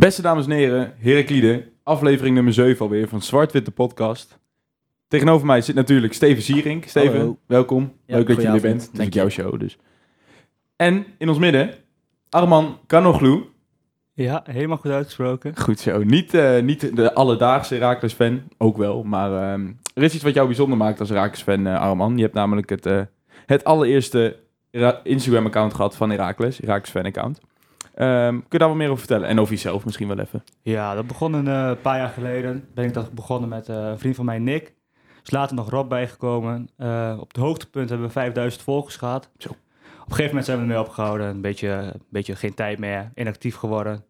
Beste dames en heren, Heraklide, aflevering nummer 7 alweer van Zwart-Witte Podcast. Tegenover mij zit natuurlijk Steven Sierink. Steven, Hallo. welkom. Ja, Leuk dat je er bent. Dank jouw show dus. En in ons midden, Arman Kanoglu. Ja, helemaal goed uitgesproken. Goed zo. Niet, eh, niet de alledaagse Herakles-fan, ook wel. Maar ehm, er is iets wat jou bijzonder maakt als Herakles-fan, eh, Arman. Je hebt namelijk het, eh, het allereerste Instagram-account gehad van Herakles, Herakles-fan-account. Ehm, kun je daar wat meer over vertellen? En over jezelf misschien wel even. Ja, dat begon een eh, paar jaar geleden. Ben ik dat begonnen met eh, een vriend van mij, Nick. Er is later nog Rob bijgekomen. Eh, op het hoogtepunt hebben we 5000 volgers gehad. Zo. Op een gegeven moment zijn we ermee opgehouden. Een beetje, een beetje geen tijd meer. Inactief geworden.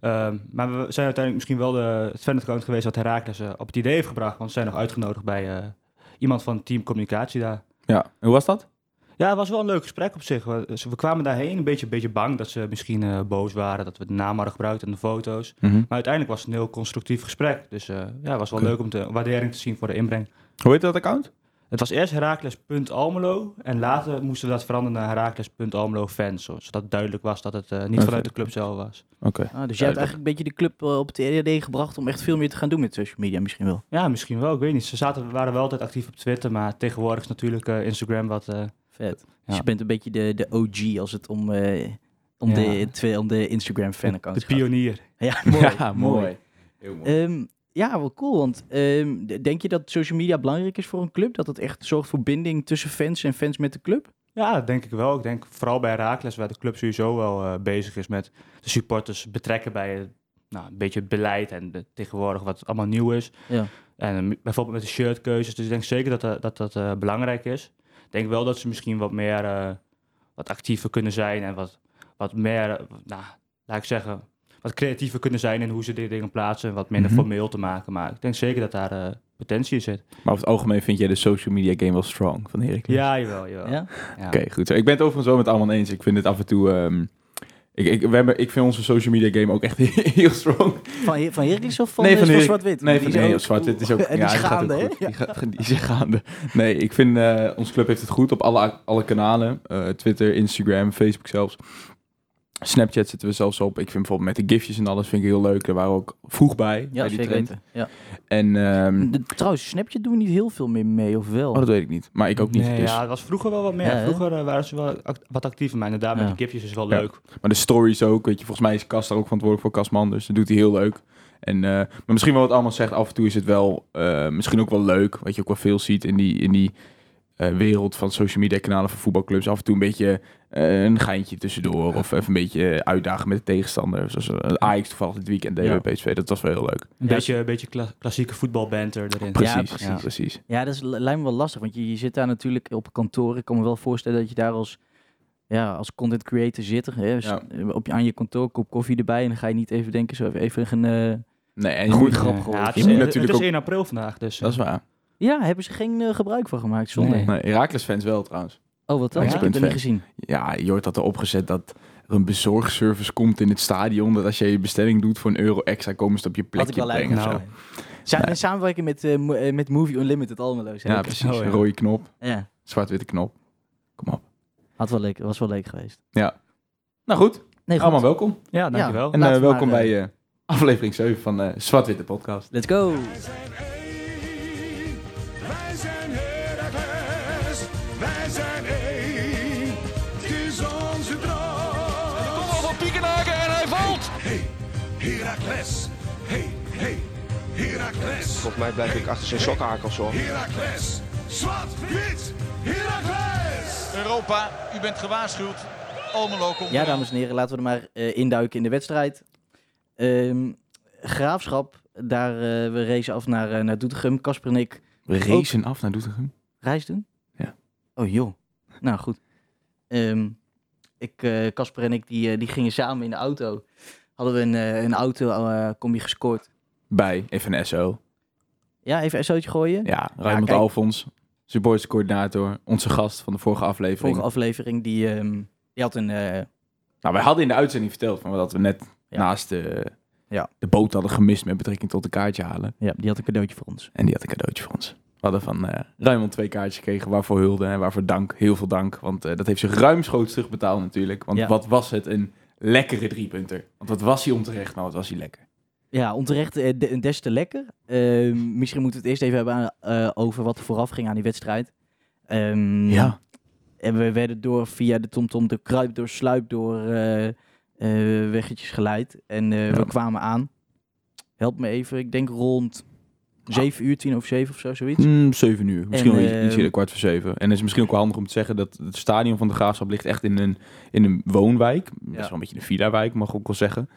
Ehm, maar we zijn uiteindelijk misschien wel de, het geweest wat Herakles op het idee heeft gebracht. Want we zijn nog uitgenodigd bij iemand van team communicatie daar. Ja, en hoe was dat? Ja, het was wel een leuk gesprek op zich. We, we kwamen daarheen een beetje, een beetje bang dat ze misschien eh, boos waren. Dat we de naam hadden gebruikt en de foto's. Maar uiteindelijk was het een heel constructief gesprek. Dus eh, ja, het was wel leuk om de waardering te zien voor de inbreng. Hoe heet dat account? Het was eerst Herakles.almelo en later moesten we dat veranderen naar Herakles.almelo fans. zo- Zodat het duidelijk was dat het eh, niet vanuit de club zelf was. Oké. Ah, dus jij hebt eigenlijk een beetje de club op het idee gebracht om echt veel meer te gaan doen met social media misschien wel. Ja, misschien wel. Ik weet niet. Ze zaten, waren wel altijd actief op Twitter, maar tegenwoordig is natuurlijk Instagram wat... Vet. Dus je bent een beetje de, de OG als het om, eh, om, Ja. de, twee- om de Instagram fan de accounts gaat. pionier. Ja, mooi. Ja, mooi. Heel mooi. Ehm, ja, wel cool. Want ehm, denk je dat social media belangrijk is voor een club? Dat het echt zorgt voor binding tussen fans en fans met de club? Ja, dat denk ik wel. Ik denk vooral bij Herakles, waar de club sowieso wel eh, bezig is met de supporters betrekken bij nou, een beetje het beleid en de, tegenwoordig wat allemaal nieuw is. Ja. En bijvoorbeeld met de shirtkeuzes. Dus ik denk zeker dat eh, dat, dat eh, belangrijk is. Ik denk wel dat ze misschien wat meer eh, wat actiever kunnen zijn en wat, wat meer, nou, laat ik zeggen, wat creatiever kunnen zijn in hoe ze die dingen plaatsen en wat minder Mhm. formeel te maken. Maar ik denk zeker dat daar eh, potentie in zit. Maar over het algemeen vind jij de social media game wel strong van Heracles? Ja, jawel, jawel. Ja? Ja. Oké, goed. zo. Ik ben het overigens wel met allemaal eens. Ik vind het af en toe... ehm, ik, ik, we hebben, ik vind onze social media game ook echt heel strong. Van, van Heracles of van, Nee, eh, van van Zwart-Wit? Nee, van nee, ook- zwart. Het is ook. En die ja, is gaande, hè? Die, gaat, die is gaande. Nee, ik vind uh, onze club heeft het goed op alle, alle kanalen. Eh, Twitter, Instagram, Facebook zelfs. Snapchat zitten we zelfs op. Ik vind bijvoorbeeld met de gifjes en alles vind ik heel leuk. Daar waren we ook vroeg bij. Ja, bij die zeker trend. weten. Ja. En ehm, De- trouwens, Snapchat doen we niet heel veel meer mee, of wel? oh, dat weet ik niet. Maar ik ook niet. Nee, dus. ja, het was vroeger wel wat meer. Ja, vroeger eh, waren ze wel act- wat actiever. Maar inderdaad, met de gifjes is wel Ja. leuk. Maar de stories ook, weet je, volgens mij is Kas daar ook verantwoordelijk voor, Kasman, dus dat doet hij heel leuk. En, eh, maar misschien wel wat allemaal zegt, af en toe is het wel, eh, misschien ook wel leuk, wat je ook wel veel ziet in die, in die wereld van social media kanalen van voetbalclubs. Af en toe een beetje eh, een geintje tussendoor, of even een beetje uitdagen met de tegenstander. Zoals eh, Ajax toevallig dit weekend Ja. bij PSV, dat was wel heel leuk. Een Ja, beetje, een beetje kla- klassieke voetbalbanter erin. Precies, Ja, precies, ja. precies. Ja, dat is, lijkt me wel lastig, want je, je zit daar natuurlijk op kantoor. Ik kan me wel voorstellen dat je daar als, ja, als content creator zit. Hè, dus, Ja. eh, op je, aan je kantoor, kop koffie erbij. En dan ga je niet even denken, zo even een... eh, Nee, en moet- grap Ja, ja, het Je is, natuurlijk het is ook- 1 april vandaag, dus... Dat is waar. Ja, hebben ze geen eh, gebruik van gemaakt, zonde. Nee. Nee, Herakles fans wel trouwens. Oh, wat dan? Ja? Ik heb het niet gezien. Ja, je hoort dat er opgezet dat er een bezorgservice komt in het stadion. Dat als je je bestelling doet voor een euro extra, komen ze het op je Had ik plekje wel brengen. nou. Sa Nee. in samenwerking met, eh, eh, met Movie Unlimited Almelo. Ja, precies. Oh, ja. Een rode knop, Ja, zwart-witte knop. Kom op. had wel leuk, was wel leuk geweest. Nou goed, Nee, goed. allemaal welkom. Ja, dankjewel. En eh, we welkom maar, eh, bij eh, aflevering 7 van eh Zwart-Witte Podcast. Let's go. Heracles, Volgens mij blijf ik achter zijn sokhakels hoor. Heracles, zwart-wit, Heracles. Europa, u bent gewaarschuwd. Almelo komt Ja, dames en heren, laten we er maar eh, induiken in de wedstrijd. Ehm, graafschap, daar eh, we racen af naar, eh, naar Doetinchem. Casper en ik We racen af naar Doetinchem. reis doen? Ja. Oh joh. Nou goed. Ehm, ik, eh, Casper en ik, die, die gingen samen in de auto. Hadden we een, een auto eh, combi gescoord. Bij even SO. Ja, even een SO'tje gooien. Ja, Raymond kijk. Alfons, supporterscoördinator, onze gast van de vorige aflevering. Vorige aflevering, die, ehm, die had een... eh, Nou, wij hadden in de uitzending verteld van dat we net Ja. naast de, Ja. de boot hadden gemist met betrekking tot de kaartje halen. ja, die had een cadeautje voor ons. En die had een cadeautje voor ons. We hadden van eh Raymond twee kaartjes gekregen, waarvoor hulde en waarvoor dank. Heel veel dank, want eh, dat heeft zich ruimschoots terugbetaald natuurlijk. Want Ja. wat was het een lekkere driepunter. Want wat was hij onterecht, maar wat was hij lekker. Ja, onterecht eh, de- des te lekker. Ehm, misschien moeten we het eerst even hebben aan- eh, over wat er vooraf ging aan die wedstrijd. Ehm, En we werden door via de TomTom de kruip door sluip door eh, eh, weggetjes geleid. En eh, Ja. we kwamen aan. Help me even, ik denk rond 7 uur, 10 over 7 of zo, zoiets. Mm, 7 uur. Misschien En, wel iets- eh, eerder, kwart voor zeven. En het is misschien ook wel handig om te zeggen dat het stadion van de Graafschap ligt echt in een, in een woonwijk. Dat is Ja. wel een beetje een villa-wijk, mag ik ook wel zeggen.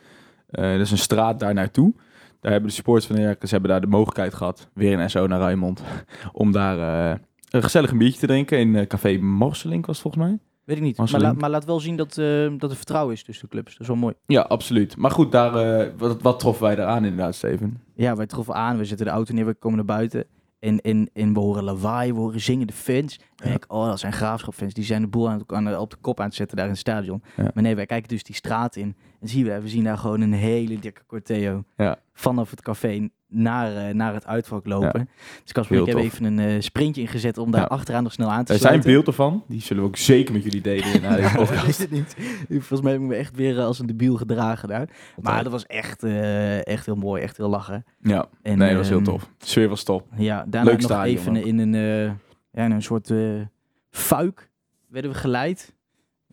Eh dat is een straat daar naartoe. Daar hebben de supporters van de Heracles hebben daar de mogelijkheid gehad, weer in SO naar Rijnmond, om daar eh, een gezellig een biertje te drinken in eh, Café Morselink was het volgens mij. Weet ik niet. Maar, la- maar laat wel zien dat, dat er vertrouwen is tussen de clubs. Dat is wel mooi. Ja, absoluut. Maar goed, daar, wat, wat troffen wij daar aan inderdaad, Steven? Ja, wij troffen aan, we zetten de auto neer, we komen naar buiten. En, en, en we horen lawaai, we horen zingende fans. En Ja. ik, oh, dat zijn graafschapfans. Die zijn de boel aan, aan op de kop aan het zetten daar in het stadion. Ja. Maar nee, wij kijken dus die straat in. En zien we, we zien daar gewoon een hele dikke corteo. Ja. Vanaf het café naar, eh, naar het uitvak lopen. Dus Casper ik hebben tof. even een eh, sprintje ingezet om daar Ja. achteraan nog snel aan te Er zijn sluiten. beelden van, die zullen we ook zeker met jullie delen podcast. is het niet. Volgens mij heb ik me echt weer eh, als een debiel gedragen daar. Maar dat was echt, echt heel mooi, echt heel lachen. Ja, En, nee, dat was heel ehm, tof. De sfeer was top. Ja, daarna Leuk nog even ook. in een, ja, in een soort fuik werden we geleid.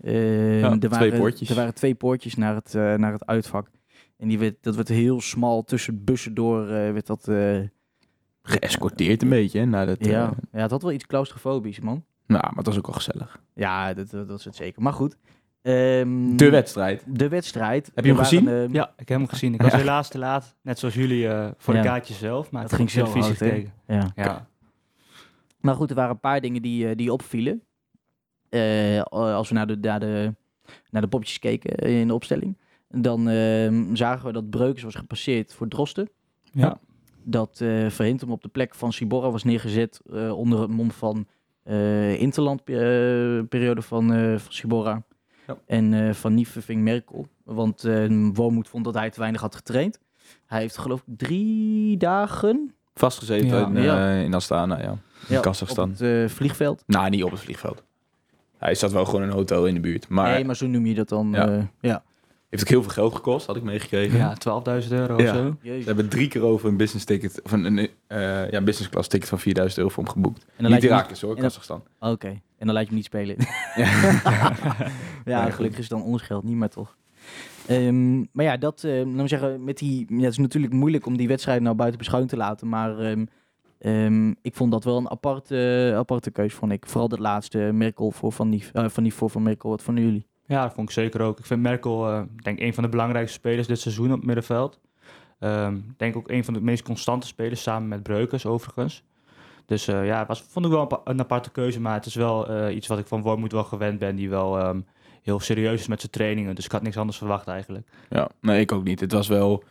Eh, Ja, er twee waren, poortjes. Er waren twee poortjes naar het, eh, naar het uitvak. En die werd, dat werd heel smal tussen bussen door. eh, werd dat, eh, Geëscorteerd een beetje, hè, naar dat... ja. ja, het had wel iets claustrofobisch, man. nou, maar het was ook wel gezellig. Ja, dat, dat, dat is het zeker. Maar goed. ehm, De wedstrijd. De wedstrijd. Heb je hem waren, gezien? ehm, Ja, ik heb hem gezien. Ik was Ja. helaas te laat. Net zoals jullie eh, voor Ja. de kaartjes zelf. Maar Dat ik ging zo hè? gekeken. ja. Ja. Maar goed, er waren een paar dingen die, die opvielen. Eh, als we naar de, naar, de, naar de popjes keken in de opstelling. Dan ehm, zagen we dat Breukers was gepasseerd voor Drosten. Ja. Dat eh Verhintem op de plek van Sibora was neergezet eh, onder het mom van eh interlandperiode van, eh van Sibora. Ja. En eh, Van Nieven ving Merkel. Want eh Wormoed vond dat hij te weinig had getraind. Hij heeft geloof ik drie dagen Vastgezeten Ja. in, eh, Ja. in Astana, ja. ja, Kazachstan. op het eh, vliegveld. Nou, niet op het vliegveld. Hij zat wel gewoon in een hotel in de buurt. Maar nee, maar zo noem je dat dan. Ja. eh, ja. heeft ook heel veel geld gekost, had ik meegekregen. Ja, 12.000 euro Ja. of zo. Ze hebben drie keer over een business ticket, of een, een eh, ja, business class ticket van 4000 euro voor hem geboekt. En dan niet laat Irakis hoor, Kazachstan. Oké, en dan laat je hem niet spelen. Ja. ja, Nee, gelukkig is het dan ons geld niet, maar toch. Ehm, maar ja, dat, eh laten we zeggen, met die, ja, het is natuurlijk moeilijk om die wedstrijd nou buiten beschouwing te laten, maar ehm, ehm, ik vond dat wel een aparte, aparte keus, vond ik. Vooral dat laatste, Merkel voor Van Nief, eh, Van Nief voor Van Merkel, wat vonden jullie? Ja, dat vond ik zeker ook. Ik vind Merkel, eh, denk een van de belangrijkste spelers dit seizoen op het middenveld. Ehm, Ik denk ook een van de meest constante spelers, samen met Breukers overigens. Dus eh, ja, het was, vond ik wel een, apa- een aparte keuze, maar het is wel eh, iets wat ik van Wormoed wel gewend ben, die wel ehm, heel serieus is met zijn trainingen. Dus ik had niks anders verwacht eigenlijk. Ja, nee, ik ook niet. Het was wel,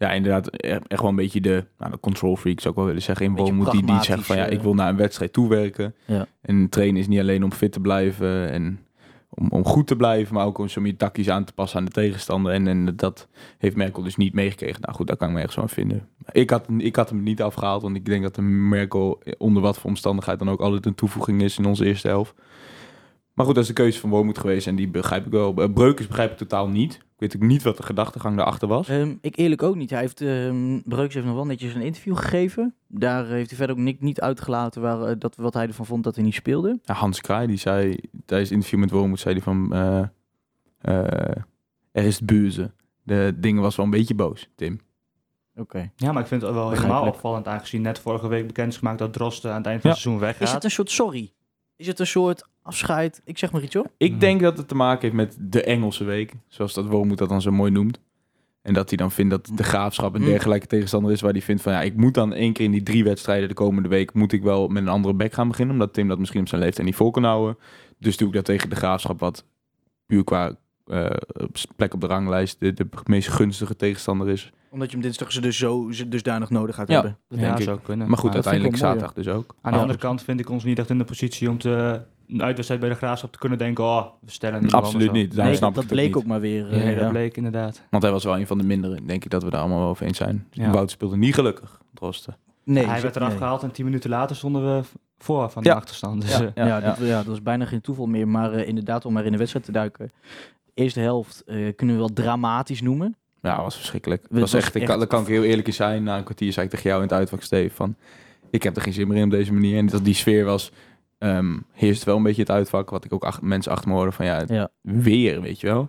ja, inderdaad, e- echt wel een beetje de, nou, de control freak zou ik wel willen zeggen. In Boom moet die, die zeggen van, ja, eh. ik wil naar een wedstrijd toewerken. Ja. En trainen is niet alleen om fit te blijven en om, om goed te blijven, maar ook om meer tactisch aan te passen aan de tegenstander. En, en dat heeft Merkel dus niet meegekregen. Nou goed, daar kan ik me zo aan vinden. Ik had, ik had hem niet afgehaald, want ik denk dat de Merkel onder wat voor omstandigheid dan ook altijd een toevoeging is in onze eerste helft. Maar goed, dat is de keuze van Wormoed geweest en die begrijp ik wel. Eh, Breukers begrijp ik totaal niet. Ik weet ook niet wat de gedachtegang daarachter was. Ehm, ik eerlijk ook niet. Hij heeft, ehm Breukers heeft nog wel netjes een interview gegeven. Daar heeft hij verder ook niet, niet uitgelaten waar, eh, dat, wat hij ervan vond dat hij niet speelde. Ja, Hans Kraai, die zei tijdens het interview met Wormoed, zei hij van, eh, eh, er is beuze. De dingen was wel een beetje boos, Tim. Oké. Ja, maar ik vind het wel helemaal opvallend, aangezien net vorige week bekend is gemaakt dat Drosten aan het eind van Ja. het seizoen Is weggaat. het een soort sorry? Is het een soort afscheid? Ik zeg maar iets hoor. Ik Mhm. denk dat het te maken heeft met de Engelse week, zoals dat Wormoed dat dan zo mooi noemt. En dat hij dan vindt dat de graafschap een Mm. dergelijke tegenstander is, waar hij vindt van ja, ik moet dan één keer in die drie wedstrijden de komende week, moet ik wel met een andere back gaan beginnen, omdat Tim dat misschien op zijn leeftijd niet vol kan houden. Dus doe ik dat tegen de graafschap, wat puur qua eh, plek op de ranglijst de, de meest gunstige tegenstander is. Omdat je hem dinsdag ze dus zo ze dusdanig nodig gaat Ja. hebben. Dat ja, denk ik. zou kunnen. Maar goed, dat vind ik uiteindelijk wel mooi, zaterdag dus ook. Aan de andere kant vind ik ons niet echt in de positie om te, een uitwedstrijd bij de Graafschap te kunnen denken, oh, we stellen niet Absoluut niet. Daarom nee, snap dat ik het bleek niet. ook maar weer. eh, Ja, ja. dat bleek inderdaad. Want hij was wel een van de mindere. Denk ik dat we daar allemaal wel over eens zijn. Ja. Wout speelde niet gelukkig, Drosten. Nee, hij ze- werd eraf nee. gehaald en tien minuten later stonden we voor van de Ja. achterstand. Dus, Ja. eh, Ja, Ja, Dat, ja, dat is bijna geen toeval meer. Maar eh, inderdaad, om maar in de wedstrijd te duiken. eerste helft eh, kunnen we wel dramatisch noemen. Ja, was verschrikkelijk. Het Het was echt, ik, echt- kan, ik heel eerlijk in zijn. Na een kwartier zei ik tegen jou in het uitvak, Steve, van... Ik heb er geen zin meer in op deze manier. En dat die sfeer was... ehm heerst wel een beetje het uitvak. Wat ik ook ach- mensen achter me hoorden van... Ja, Ja. weer, weet je wel.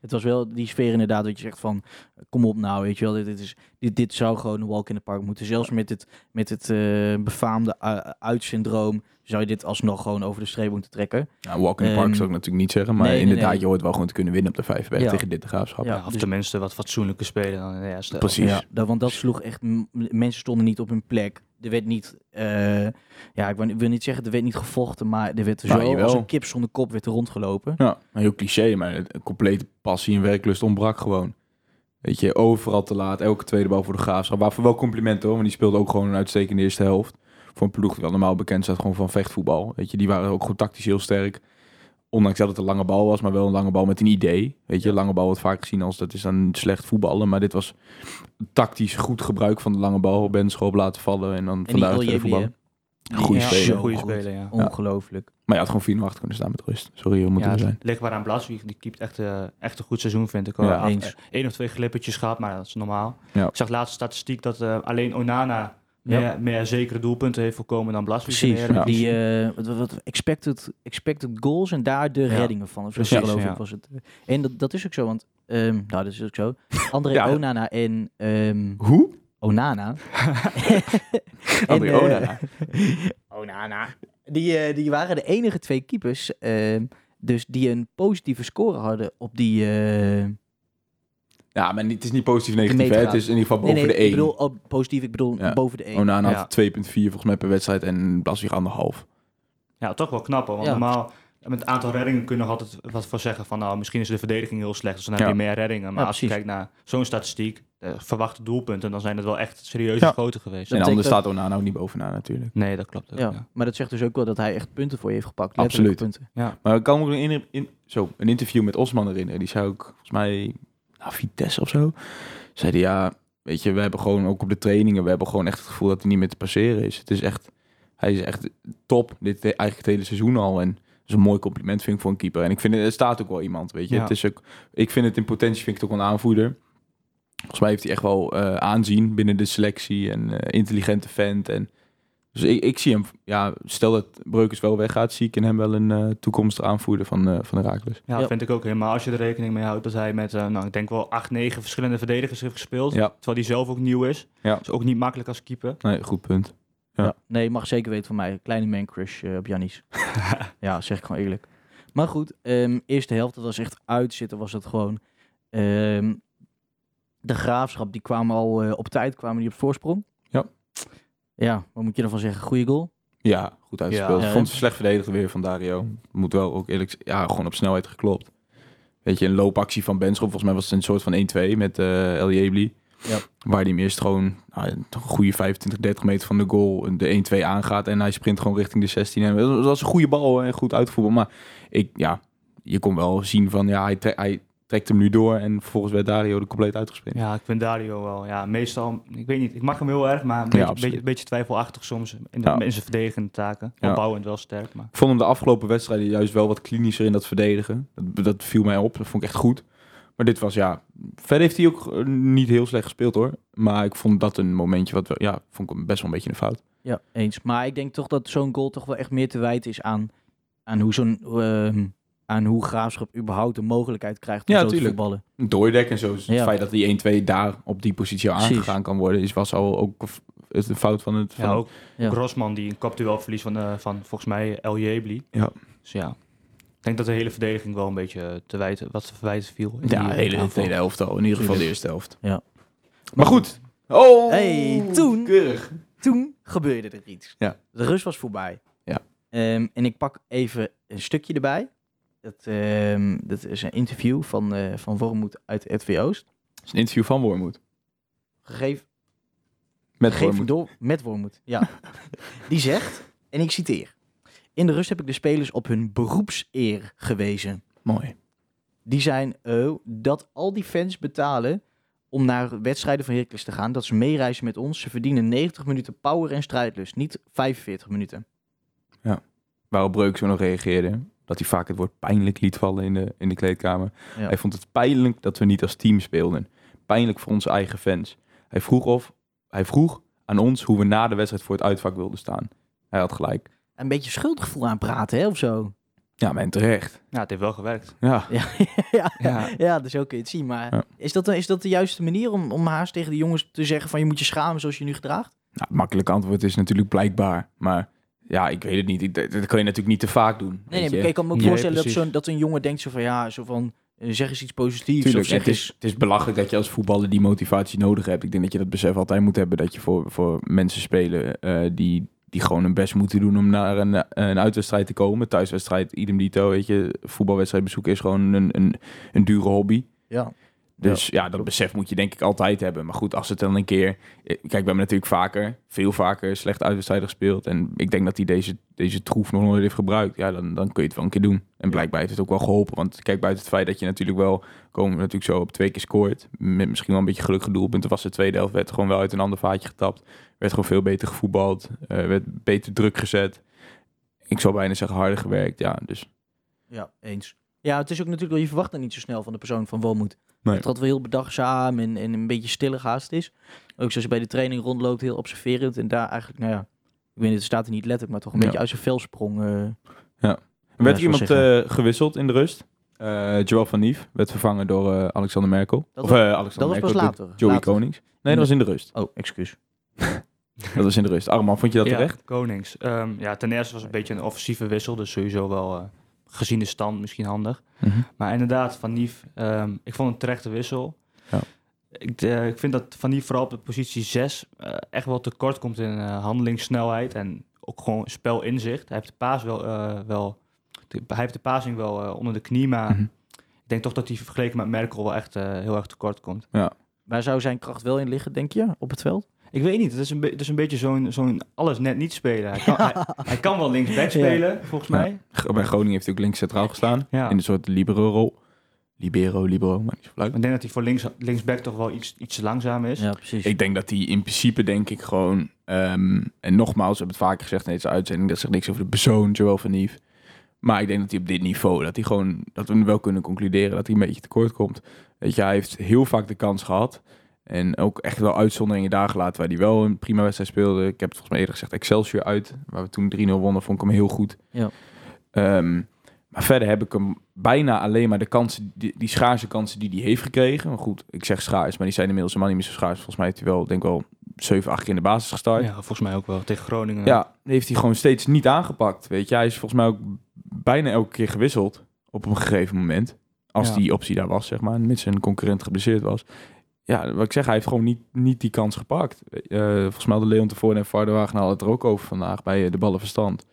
Het was wel die sfeer inderdaad dat je zegt van, kom op nou, weet je wel, dit, dit, is, dit, dit zou gewoon een walk in the park moeten. Zelfs met het, met het eh, befaamde u- uitsyndroom zou je dit alsnog gewoon over de streep moeten trekken. Nou, walk in the park Ehm, zou ik natuurlijk niet zeggen. Maar nee, inderdaad, nee. je hoort wel gewoon te kunnen winnen op de Vijverberg Ja. tegen dit de graafschap. Ja, of dus- tenminste wat fatsoenlijker spelen dan in de eerste. Precies. Ja, dat, want dat sloeg echt, mensen stonden niet op hun plek. Er werd niet, eh, ja, ik wil, ik wil niet zeggen, er werd niet gevochten, maar er werd Nou, zo jawel. als een kip zonder kop werd er rondgelopen. Ja, een heel cliché, maar een complete passie en werklust ontbrak gewoon. Weet je, overal te laat, elke tweede bal voor de graafschap. Waarvoor wel complimenten hoor, want die speelde ook gewoon een uitstekende eerste helft. Voor een ploeg die wel normaal bekend staat gewoon van vechtvoetbal. Weet je, die waren ook gewoon tactisch heel sterk. Ondanks dat het een lange bal was, maar wel een lange bal met een idee. Weet je, lange bal wordt vaak gezien als dat is dan slecht voetballen. Maar dit was tactisch goed gebruik van de lange bal. Benschop laten vallen en dan Jebli, voetballen. hè? Goeie Ja, speler. zo Goeie goed. speler, ja. Ongelooflijk. Maar je had gewoon 4 achter kunnen staan met rust. Sorry, hoe moeten Ja, we het zijn. ligt waar aan Blaswieg. Die keept echt, eh, echt een goed seizoen, vind ik. Ja. Af- Eens. Eén of twee glippertjes gehad, maar dat is normaal. Ja. Ik zag laatste statistiek dat eh, alleen Onana Ja. meer, meer zekere doelpunten heeft voorkomen dan Precies, Eredivisie. die eh, wat, wat, wat expected, expected goals en daar de reddingen van. Of zo Precies, geloof ik was het. En dat, dat is ook zo, want ehm, nou, dat is ook zo. André. Onana en ehm, Hoe? Onana. André En, eh, Onana. Onana. Die, eh, die waren de enige twee keepers, ehm, dus die een positieve score hadden op die. Eh, Ja, maar het is niet positief negatief. Hè? Het is in ieder geval boven nee, de 1. ik bedoel oh, positief. Ik bedoel Ja. boven de 1. Onana Ja. had 2,4 volgens mij per wedstrijd en Blaswig anderhalf. Ja, toch wel knap hoor. Want Ja. normaal, met het aantal reddingen kunnen we altijd wat voor zeggen van nou, misschien is de verdediging heel slecht, dus dan heb Ja. je meer reddingen. Maar Ja, als je kijkt naar zo'n statistiek, de verwachte doelpunten, dan zijn het wel echt serieuze Ja. grote geweest. en anders staat Onana ook niet bovenaan natuurlijk. Nee, dat klopt ook. ja. ja. maar dat zegt dus ook wel dat hij echt punten voor je heeft gepakt. Absoluut. Punten. Maar ik kan me ook in, in, zo, een interview met Osman herinneren. Die zei ook, volgens mij, nou, Vitesse of zo. Zei die, ja, weet je, we hebben gewoon ook op de trainingen, we hebben gewoon echt het gevoel dat hij niet meer te passeren is. Het is echt, hij is echt top, dit eigenlijk het hele seizoen al. En dat is een mooi compliment vind ik voor een keeper. En ik vind, het er staat ook wel iemand, weet je. Ja. Het is ook, ik vind het in potentie, vind ik het ook een aanvoerder. Volgens mij heeft hij echt wel eh, aanzien binnen de selectie en eh, intelligente vent. En, dus ik, ik zie hem, ja, stel dat Breukers wel weggaat, zie ik in hem wel een eh toekomstige aanvoerder van, eh van de Raakles. Ja, Ja. dat vind ik ook helemaal. Als je er rekening mee houdt dat hij met, eh, nou, ik denk wel acht, negen verschillende verdedigers heeft gespeeld. Ja. Terwijl hij zelf ook nieuw is. Ja. Is ook niet makkelijk als keeper. Nee, goed punt. Ja. Ja. Nee, je mag zeker weten van mij. Kleine man crush eh, op Janis. ja, zeg ik gewoon eerlijk. Maar goed, ehm, eerste helft, dat was echt uitzitten, was het gewoon. Ehm, de graafschap, die kwamen al eh, op tijd, kwamen die op voorsprong. Ja. Ja, wat moet je ervan zeggen? Goeie goal? Ja, goed uitgespeeld. Ja. Ik vond het slecht verdedigd weer van Dario. Moet wel ook eerlijk ja, gewoon op snelheid geklopt. Weet je, een loopactie van Benschop. Volgens mij was het een soort van 1-2 met eh El Jebli. Ja. Waar hij hem eerst gewoon nou, een goede 25, 30 meter van de goal de 1-2 aangaat. En hij sprint gewoon richting de 16. En dat was een goede bal en goed uitvoetbal. Maar ik, ja, je kon wel zien van, ja, hij, hij trekt hem nu door. En vervolgens werd Dario er compleet uitgesprint. Ja, ik vind Dario wel. Ja, meestal, ik weet niet, ik mag hem heel erg, maar een Ja, beetje, beetje, beetje twijfelachtig soms in, de, Ja. in zijn verdedigende taken. Ja. Opbouwend wel sterk, maar... Ik vond hem de afgelopen wedstrijden juist wel wat klinischer in dat verdedigen. Dat, dat viel mij op. Dat vond ik echt goed. Maar dit was ja. Verder heeft hij ook eh, niet heel slecht gespeeld hoor. Maar ik vond dat een momentje wat wel, ja, vond ik best wel een beetje een fout. Ja, eens. Maar ik denk toch dat zo'n goal toch wel echt meer te wijten is aan, aan hoe zo'n... ehm, aan hoe Graafschap überhaupt de mogelijkheid krijgt om Ja, zo te voetballen. Een dooidek en zo. Dus Ja. Het feit dat die 1-2 daar op die positie Precies. aangegaan kan worden, is was al ook een fout van het. Ja, van- ook Ja. ook Rosman die een kopduel verliest van, eh, van volgens mij El Jebli. Ja. Dus ja, ik denk dat de hele verdediging wel een beetje te wijten, wat te verwijten viel. in ja, die, de eh, hele aanval. tweede helft al. In ieder geval de eerste helft. Ja. Maar goed. Oh, Hey, toen- Keurig. Toen gebeurde er iets. Ja. De rust was voorbij. Ja. Ehm, en ik pak even een stukje erbij. Dat, ehm, dat is een interview van, eh van Wormoed uit RTV Oost. Het is een interview van Wormoed. Gegeven, Met gegeven Wormoed. door met Wormoed. Ja. Die zegt, en ik citeer. In de rust heb ik de spelers op hun beroepseer gewezen. Mooi. Die zijn eh, dat al die fans betalen om naar wedstrijden van Heracles te gaan. Dat ze meereizen met ons. Ze verdienen 90 minuten power en strijdlust. Niet 45 minuten. Waarop Breuk zo nog reageerde. Dat hij vaak het woord pijnlijk liet vallen in de, in de kleedkamer. Ja. Hij vond het pijnlijk dat we niet als team speelden. Pijnlijk voor onze eigen fans. Hij vroeg, of, hij vroeg aan ons hoe we na de wedstrijd voor het uitvak wilden staan. Hij had gelijk. Een beetje schuldgevoel aan praten, hè, of zo. Ja, men terecht. Ja, het heeft wel gewerkt. Ja. Ja, ja, Ja. ja. dus zo kun je het zien. Maar Ja. is, dat, is dat de juiste manier om, om haast tegen die jongens te zeggen van je moet je schamen zoals je nu gedraagt? Nou, het makkelijke antwoord is natuurlijk blijkbaar. Maar ja, ik weet het niet. Ik, dat kan je natuurlijk niet te vaak doen. Nee, weet nee, maar ik kan me ook Nee, voorstellen dat, zo'n dat een jongen denkt zo van ja, zo van eh, zeg eens iets positiefs. Tuurlijk, of zeg het, is, eens, het is belachelijk dat je als voetballer die motivatie nodig hebt. Ik denk dat je dat besef altijd moet hebben dat je voor, voor mensen spelen eh, die, die gewoon hun best moeten doen om naar een, een uitwedstrijd te komen. Thuiswedstrijd, idem dito, weet je. Voetbalwedstrijd bezoeken is gewoon een, een, een dure hobby. ja. Dus ja, dat besef moet je denk ik altijd hebben. Maar goed, als het dan een keer... Kijk, we hebben natuurlijk vaker, veel vaker slecht uitwedstrijden gespeeld. En ik denk dat hij deze, deze troef nog nooit heeft gebruikt. Ja, dan, dan kun je het wel een keer doen. En blijkbaar heeft het ook wel geholpen. Want kijk, buiten het feit dat je natuurlijk wel... Komen we natuurlijk zo op twee keer scoort. Met misschien wel een beetje geluk gedoelpunten. Was de tweede helft, werd gewoon wel uit een ander vaatje getapt. Werd gewoon veel beter gevoetbald. eh, werd beter druk gezet. Ik zou bijna zeggen harder gewerkt. Ja, dus... ja, eens. Ja, het is ook natuurlijk wel, je verwacht het niet zo snel van de persoon van Walmoed. Nee. Dat het wel heel bedachtzaam en, en een beetje stille haast is. Ook zoals je bij de training rondloopt, heel observerend. En daar eigenlijk, nou ja, ik weet niet, het staat er niet letterlijk, maar toch een Ja. beetje uit zijn vel sprong. Er Ja, werd zo iemand eh, gewisseld in de rust. Eh Joel van Nief werd vervangen door eh, Alexander Merkel. Dat of was- eh, Alexander dat was Merkel, pas door later. Joey Later. Konings. Nee, dat was in de rust. Oh, excuus. Dat was in de rust. Arman, vond je dat ja, terecht? Konings. Ehm, ja, ten eerste was het een beetje een offensieve wissel, dus sowieso wel eh, gezien de stand misschien handig. Maar inderdaad, Van Nief, ehm, ik vond het een terechte wissel. Ja. Ik, eh, ik vind dat Van Nief vooral op de positie 6 eh, echt wel tekort komt in eh, handelingssnelheid en ook gewoon spelinzicht. Hij heeft de paas wel, eh, wel de- hij heeft de passing wel onder de knie, maar Mhm. ik denk toch dat hij vergeleken met Merkel wel echt eh, heel erg tekort komt. Waar zou zijn kracht wel in liggen, denk je, op het veld? Ik weet niet, het is een, be- het is een beetje zo'n zo'n alles net niet spelen. Hij kan, hij, hij kan wel linksback spelen, volgens mij. Bij Groningen heeft hij ook links centraal gestaan. Ja. In een soort libero-rol. Libero, libero, maar niet zo Ik denk dat hij voor links, linksback toch wel iets, iets te langzaam is. Ja, precies. Ik denk dat hij in principe, denk ik, gewoon... ehm, en nogmaals, we hebben het vaker gezegd in deze uitzending... dat zegt niks over de persoon, Joel van Nief. Maar ik denk dat hij op dit niveau... dat hij gewoon... dat we wel kunnen concluderen dat hij een beetje tekort komt. Weet je, hij heeft heel vaak de kans gehad... En ook echt wel uitzonderingen daar gelaten waar hij wel een prima wedstrijd speelde. Ik heb het volgens mij eerder gezegd Excelsior uit, waar we toen 3-0 wonnen, vond ik hem heel goed. Ja. Ehm, maar verder heb ik hem bijna alleen maar de kansen, die, die schaarse kansen die hij heeft gekregen. Maar goed, ik zeg schaars, maar die zijn inmiddels helemaal niet meer zo schaars. Volgens mij heeft hij wel, denk ik wel, 7, 8 keer in de basis gestart. Ja, volgens mij ook wel. Tegen Groningen. Ja, die heeft hij gewoon steeds niet aangepakt. Weet je, hij is volgens mij ook bijna elke keer gewisseld op een gegeven moment. Als Ja. die optie daar was, zeg maar, mits een concurrent geblesseerd was. Ja, wat ik zeg, hij heeft gewoon niet, niet die kans gepakt. Eh, volgens mij hadden Leon tevoren en Varderwagen hadden het er ook over vandaag bij eh, de ballenverstand.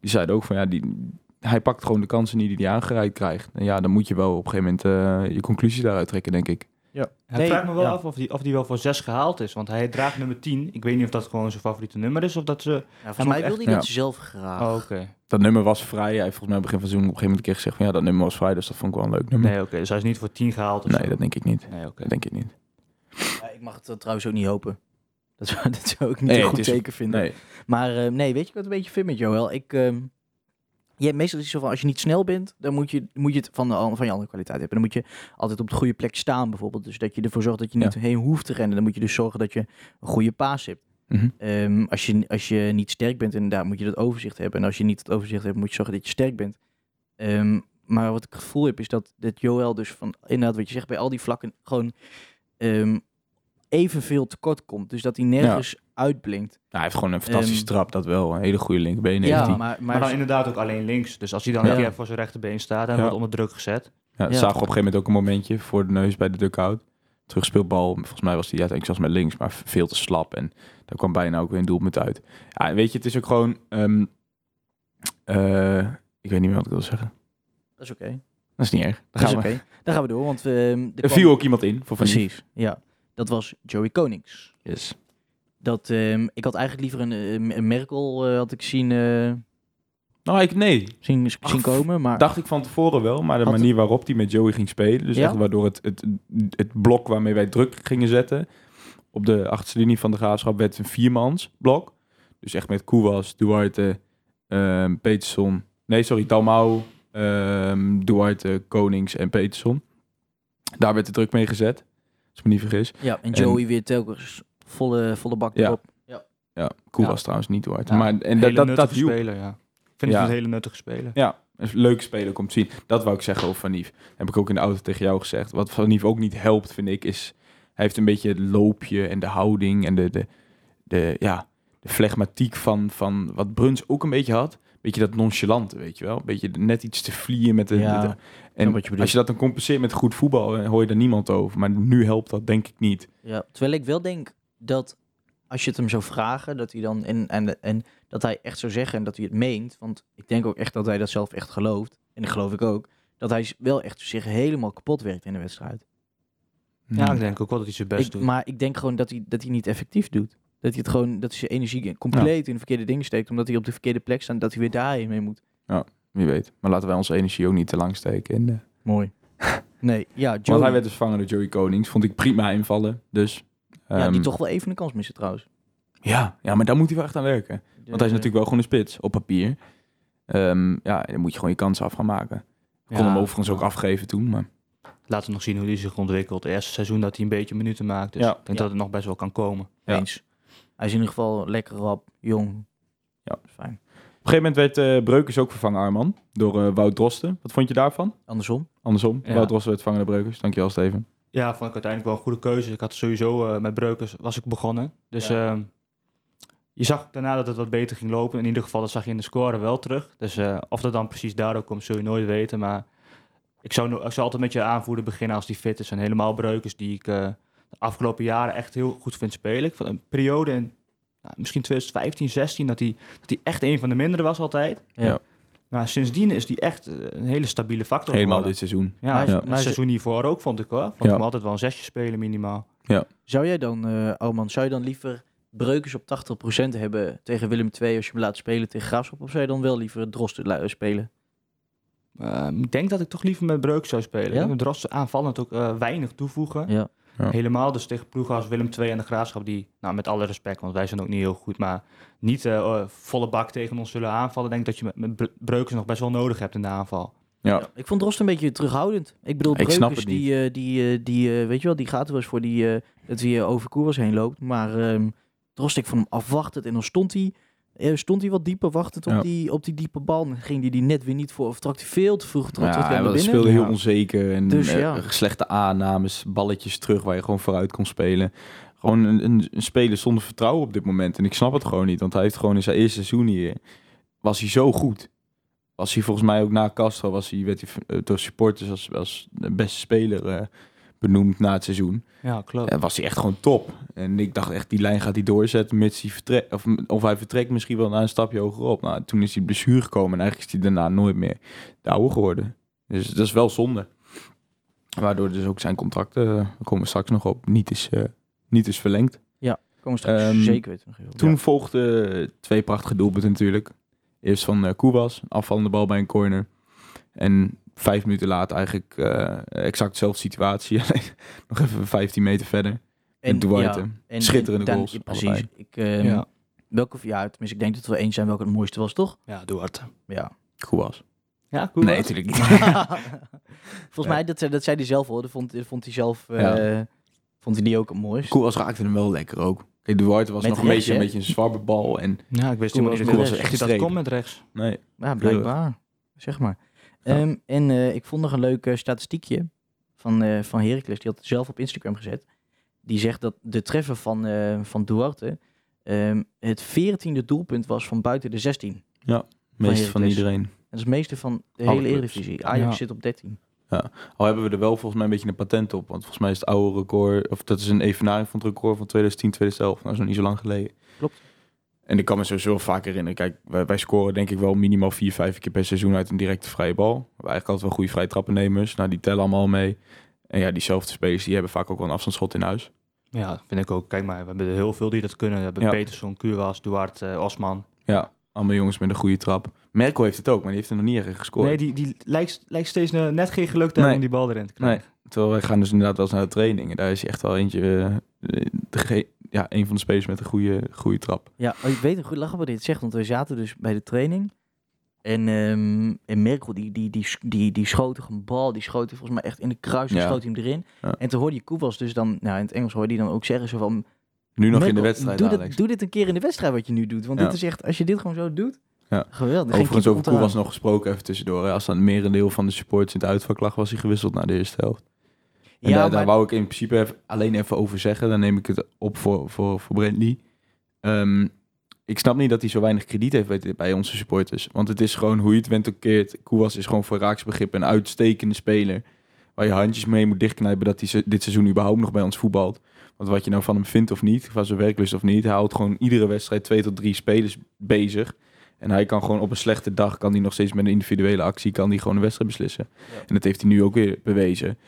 Die zeiden ook van ja, die, hij pakt gewoon de kansen niet die hij aangereikt krijgt. En ja, dan moet je wel op een gegeven moment eh, je conclusies daaruit trekken, denk ik. Het Nee, vraagt me wel ja. af of die, of die wel voor 6 gehaald is. Want hij draagt nummer 10. Ik weet niet of dat gewoon zijn favoriete nummer is. Of dat ze... Ja, volgens moet mij echt- wilde hij dat ja. zelf graag. Oh, oké. Dat nummer was vrij. Hij heeft volgens mij begin van seizoen op een gegeven moment een keer gezegd van ja, dat nummer was vrij. Dus dat vond ik wel een leuk nummer. Nee, oké. Dus hij is niet voor 10 gehaald of Nee, zo? dat denk ik niet. Nee, oké. Dat denk ik niet. Ja, ik mag het trouwens ook niet hopen. Dat zou, dat zou ik niet Nee, een het goed is- teken vinden. Nee. Maar eh, nee, weet je wat een beetje vind met Joel? Ik, ehm je hebt meestal iets zo van, als je niet snel bent, dan moet je, moet je het van, de, an- van je andere kwaliteit hebben. Dan moet je altijd op de goede plek staan bijvoorbeeld. Dus dat je ervoor zorgt dat je niet Ja. heen hoeft te rennen. Dan moet je dus zorgen dat je een goede paas hebt. Mhm. Ehm, als, je, als je niet sterk bent, inderdaad, moet je dat overzicht hebben. En als je niet het overzicht hebt, moet je zorgen dat je sterk bent. Ehm, maar wat ik het gevoel heb, is dat, dat Joel dus van, inderdaad wat je zegt, bij al die vlakken gewoon evenveel tekort komt. Dus dat hij nergens uitblinkt. Nou, hij heeft gewoon een fantastische Ehm, trap, dat wel. Een hele goede linkerbeen heeft Ja, hij. maar, Maar dan maar inderdaad ook alleen links. Dus als hij dan Ja. een keer voor zijn rechterbeen staat en Ja. wordt onder druk gezet. Ja, Ja. zagen we op een gegeven moment ook een momentje voor de neus bij de dugout. Terugspeelbal, volgens mij was die uiteindelijk zelfs met links, maar veel te slap. En daar kwam bijna ook weer een doelpunt uit. Ja, weet je, het is ook gewoon... ehm, eh, ik weet niet meer wat ik wil zeggen. dat is oké. Dat is niet erg. Dan Dat is gaan oké. we. Dan gaan we door, want ehm, er Er kwam- viel ook iemand in voor. Precies, ja. Dat was Joey Konings. Yes. Dat, ehm, ik had eigenlijk liever een, eh, een Merkel eh, had ik zien, eh, Nou, ik, nee. zien, Ach, zien komen, maar Dacht ik van tevoren wel, maar de Had- manier waarop hij met Joey ging spelen, dus Ja? echt waardoor het, het, het blok waarmee wij druk gingen zetten op de achterste linie van de graafschap werd een viermans blok. Dus echt met Koewas, Duarte, ehm Peterson, nee sorry, Dalmau, Ehm Duarte, Konings en Peterson. Daar werd de druk mee gezet. Als ik me niet vergis. Ja, en Joey weer telkens volle, volle bak Ja. erop. Ja, cool Ja. was trouwens niet. Ja, maar en Hele dat, dat, dat speler, ja. Ik vind Ja. het een hele nuttige speler. Ja, een leuke speler om te zien. Dat wou ik zeggen over Van Nief. Heb ik ook in de auto tegen jou gezegd. Wat Van Nief ook niet helpt, vind ik, is... Hij heeft een beetje het loopje en de houding en de, de, de, ja, de flegmatiek van, van wat Bruns ook een beetje had. Beetje dat nonchalante, weet je wel. Beetje net iets te vliegen met de... Ja, de- en wat je bedoelt. als je dat dan compenseert met goed voetbal, eh, hoor je daar niemand over. Maar nu helpt dat denk ik niet. Ja, terwijl ik wel denk dat als je het hem zou vragen, dat hij dan en, en, en dat hij echt zou zeggen en dat hij het meent. Want ik denk ook echt dat hij dat zelf echt gelooft. En dat geloof ik ook. Dat hij wel echt zich helemaal kapot werkt in de wedstrijd. Ja, ik denk ook wel dat hij zijn best Ik, doet. maar ik denk gewoon dat hij, dat hij niet effectief doet. Dat hij het gewoon, dat hij zijn energie compleet in de verkeerde dingen steekt. Omdat hij op de verkeerde plek staat en dat hij weer daarheen mee moet. Wie weet. Maar laten wij onze energie ook niet te lang steken. In de... Mooi. Nee, ja, Want Joey, hij werd dus vervangen door Joey Konings. Vond ik prima invallen. Dus... ja, die ehm, toch wel even een kans missen trouwens. Ja, ja, maar daar moet hij wel echt aan werken. Want hij is natuurlijk wel gewoon een spits op papier. Ehm, ja, dan moet je gewoon je kansen af gaan maken. Ik kon Ja, hem overigens ook afgeven toen, maar Laten we nog zien hoe hij zich ontwikkelt. Het eerste seizoen dat hij een beetje minuten maakt. Dus Ja. ik denk Ja. dat het nog best wel kan komen. Ja. Eens. Hij is in ieder geval lekker rap, jong. Ja. Fijn. op een gegeven moment werd eh Breukers ook vervangen, Arman, door eh, Wout Drosten. Wat vond je daarvan? Andersom. Andersom, Ja. Wout Drosten werd vervangen door Breukers. Dankjewel, Steven. Ja, vond ik uiteindelijk wel een goede keuze. Ik had sowieso eh, met Breukers was ik begonnen. Dus Ja. ehm, je zag daarna dat het wat beter ging lopen. In ieder geval, dat zag je in de score wel terug. Dus eh, of dat dan precies daardoor komt, zul je nooit weten. Maar ik zou, ik zou altijd met je aanvoerder beginnen als die fit is. En helemaal Breukers die ik eh, afgelopen jaren echt heel goed vind spelen. Ik vond een periode in nou, misschien 2015, 16 dat hij, dat hij echt een van de mindere was altijd. Ja. Ja. Maar sindsdien is hij echt eh, een hele stabiele factor Helemaal geworden. dit seizoen. Ja, Maar- ja. het seizoen hiervoor ook vond ik hoor. Vond Ja. ik hem altijd wel een zesje spelen minimaal. Zou jij dan, eh Alman, zou je dan liever Breukers op 80% hebben tegen Willem II als je hem laat spelen tegen Graafschap? Of zou je dan wel liever Drosten spelen? Ehm, ik denk dat ik toch liever met Breuk zou spelen. Ja? Met Drosten aanvallend ook eh, weinig toevoegen. Ja. Ja. Helemaal dus tegen ploegen als Willem II en de Graafschap die, nou met alle respect, want wij zijn ook niet heel goed, maar niet eh, eh, volle bak tegen ons zullen aanvallen. Ik denk dat je met, met Bre- Breukers nog best wel nodig hebt in de aanval. Ja, Ja, Ik vond Drosten een beetje terughoudend. Ik bedoel, Ik Breukers, snap het niet. die, eh, die, eh, die eh, weet je wel, die gaat er wel eens voor die, eh, dat hij eh, over Koers heen loopt. Maar ehm Drosten, ik vond hem afwachtend en dan stond hij, stond hij wat dieper wachtend op, Ja. die, op die diepe bal. En ging hij die net weer niet voor, of trok hij veel te vroeg, trok ja hij binnen. speelde heel Ja. onzeker. En Dus eh, ja. slechte aannames, balletjes terug waar je gewoon vooruit kon spelen. Gewoon een, een, een speler zonder vertrouwen op dit moment. En ik snap het gewoon niet, want hij heeft gewoon in zijn eerste seizoen hier... was hij zo goed. Was hij volgens mij ook na Castro, was hij, werd hij eh, door supporters als, als de beste speler eh, benoemd na het seizoen. Ja, klopt. En was hij echt gewoon top. En ik dacht echt, die lijn gaat hij doorzetten, mits hij vertrekt. Of, of hij vertrekt misschien wel naar een stapje hogerop. Nou, toen is hij blessure gekomen en eigenlijk is hij daarna nooit meer de oude geworden. Dus dat is wel zonde. Waardoor dus ook zijn contract, eh, daar komen we straks nog op, niet is, eh, niet is verlengd. Komen we straks Ehm, zeker weten. Toen volgden twee prachtige doelpunten natuurlijk. Eerst van eh Koewas, een afvallende bal bij een corner. En vijf minuten later eigenlijk eh, exact dezelfde situatie. alleen nog even 15 meter verder. En Duarte. en- Schitterende en dan- goals, ja, precies. Ik, ehm, ja. Welke, ja, tenminste, ik denk dat we eens zijn welke het mooiste was, toch? ja, Duarte. Ja. Koewas. Ja, cool. Nee, natuurlijk niet. Volgens mij, dat, zei- dat zei hij zelf hoor. Dat vond, dat vond hij zelf, eh, Ja. vond hij die ook het mooist. Koewas raakte hem wel lekker ook. Kijk, Duarte was Met nog een beetje, een beetje een zwabbe bal. En Ja, ik wist was niet dat, rechts. echt dat kon met rechts. nee, Ja, blijkbaar. Zeg maar. Ja. Ehm, en eh, ik vond nog een leuk eh, statistiekje van, eh van Heracles. Die had het zelf op Instagram gezet. Die zegt dat de treffer van, eh, van Duarte ehm, het veertiende doelpunt was van buiten de 16. meest van iedereen. Dat is het meeste van de Alle hele. Eredivisie. Ajax Ja. zit op 13. Al hebben we er wel volgens mij een beetje een patent op. Want volgens mij is het oude record... Of dat is een evenaring van het record van 2010, 2011. Nou, dat is nog niet zo lang geleden. Klopt. En ik kan me sowieso wel vaak herinneren. Kijk, wij, wij scoren denk ik wel minimaal vier, vijf keer per seizoen uit een directe vrije bal. We hebben eigenlijk altijd wel goede vrije trappennemers. Nou, die tellen allemaal mee. En ja, diezelfde spelers die hebben vaak ook wel een afstandsschot in huis. Ja, vind ik ook. Kijk maar, we hebben er heel veel die dat kunnen. We hebben Ja. Peterson, Kuwas, Duarte, eh, Osman. Ja, allemaal jongens met een goede trap. Merkel heeft het ook, maar die heeft er nog niet echt gescoord. Nee, die, die lijkt, lijkt steeds net geen geluk te hebben Nee. om die bal erin te krijgen. Terwijl wij gaan dus inderdaad wel eens naar de training. En daar is echt wel eentje... eh, de, ja, een van de spelers met een goede, goede trap. Ja, oh, ik weet een goed lachen wat dit zegt. Want we zaten dus bij de training. En, ehm en Merkel, die, die, die, die, die schoot een bal. Die schoot hij volgens mij echt in de kruis. en Ja. schoot hij hem erin. Ja. En toen hoorde je Koewas dus dan... Nou, in het Engels hoorde je dan ook zeggen zo van... Nu nog in de wedstrijd, doe, Alex. dit, doe dit een keer in de wedstrijd wat je nu doet. Want Ja. dit is echt... Als je dit gewoon zo doet... Ja. Geweldig. Overigens over eraan. nog gesproken, even tussendoor. Hè. Als dan merendeel van de supporters in het uitvak lag, was hij gewisseld naar de eerste helft. En Ja, daar, wou ik in principe even, alleen even over zeggen. Dan neem ik het op voor, voor, voor Brentley. Ehm, ik snap niet dat hij zo weinig krediet heeft bij, bij onze supporters. Want het is gewoon hoe je het went ook keert. Koewas is gewoon voor raaksbegrip een uitstekende speler. Waar je handjes mee moet dichtknijpen dat hij dit seizoen überhaupt nog bij ons voetbalt. Want wat je nou van hem vindt of niet, van zijn werklust of niet, hij houdt gewoon iedere wedstrijd twee tot drie spelers bezig. En hij kan gewoon op een slechte dag, kan hij nog steeds met een individuele actie, kan hij gewoon een wedstrijd beslissen. Ja. En dat heeft hij nu ook weer bewezen.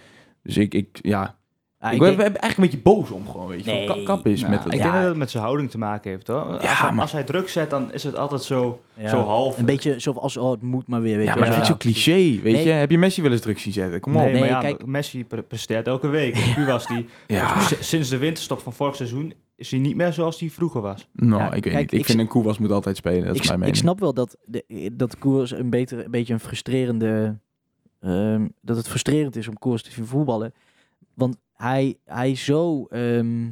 Dus ik, ik ja, Ja, ik, ik ben, denk- eigenlijk een beetje boos om gewoon, weet je. Nee. Van, kap, kap is Nou, met het. ik Ja. denk dat het met zijn houding te maken heeft, hoor. Als, hij, maar- als hij druk zet, dan is het altijd zo, ja, zo half. Een beetje zoals... Oh, het moet maar weer. Weet Ja, je maar dat is zo cliché, weet Nee. je. Heb je Messi wel eens druk zien zetten? Kom op. Nee, Nee, maar ja, kijk- Messi pre- presteert elke week. En was die Ja, sinds de winterstop van vorig seizoen is hij niet meer zoals hij vroeger was. nou, Ja, ik weet kijk, niet. Ik, ik vind een Koewas moet altijd spelen, dat ik, is s- mijn ik mening. snap wel dat, de, dat Koers een, beter, een beetje een frustrerende... ehm, dat het frustrerend is om Koers te zien voetballen. Want hij, hij is zo... ehm,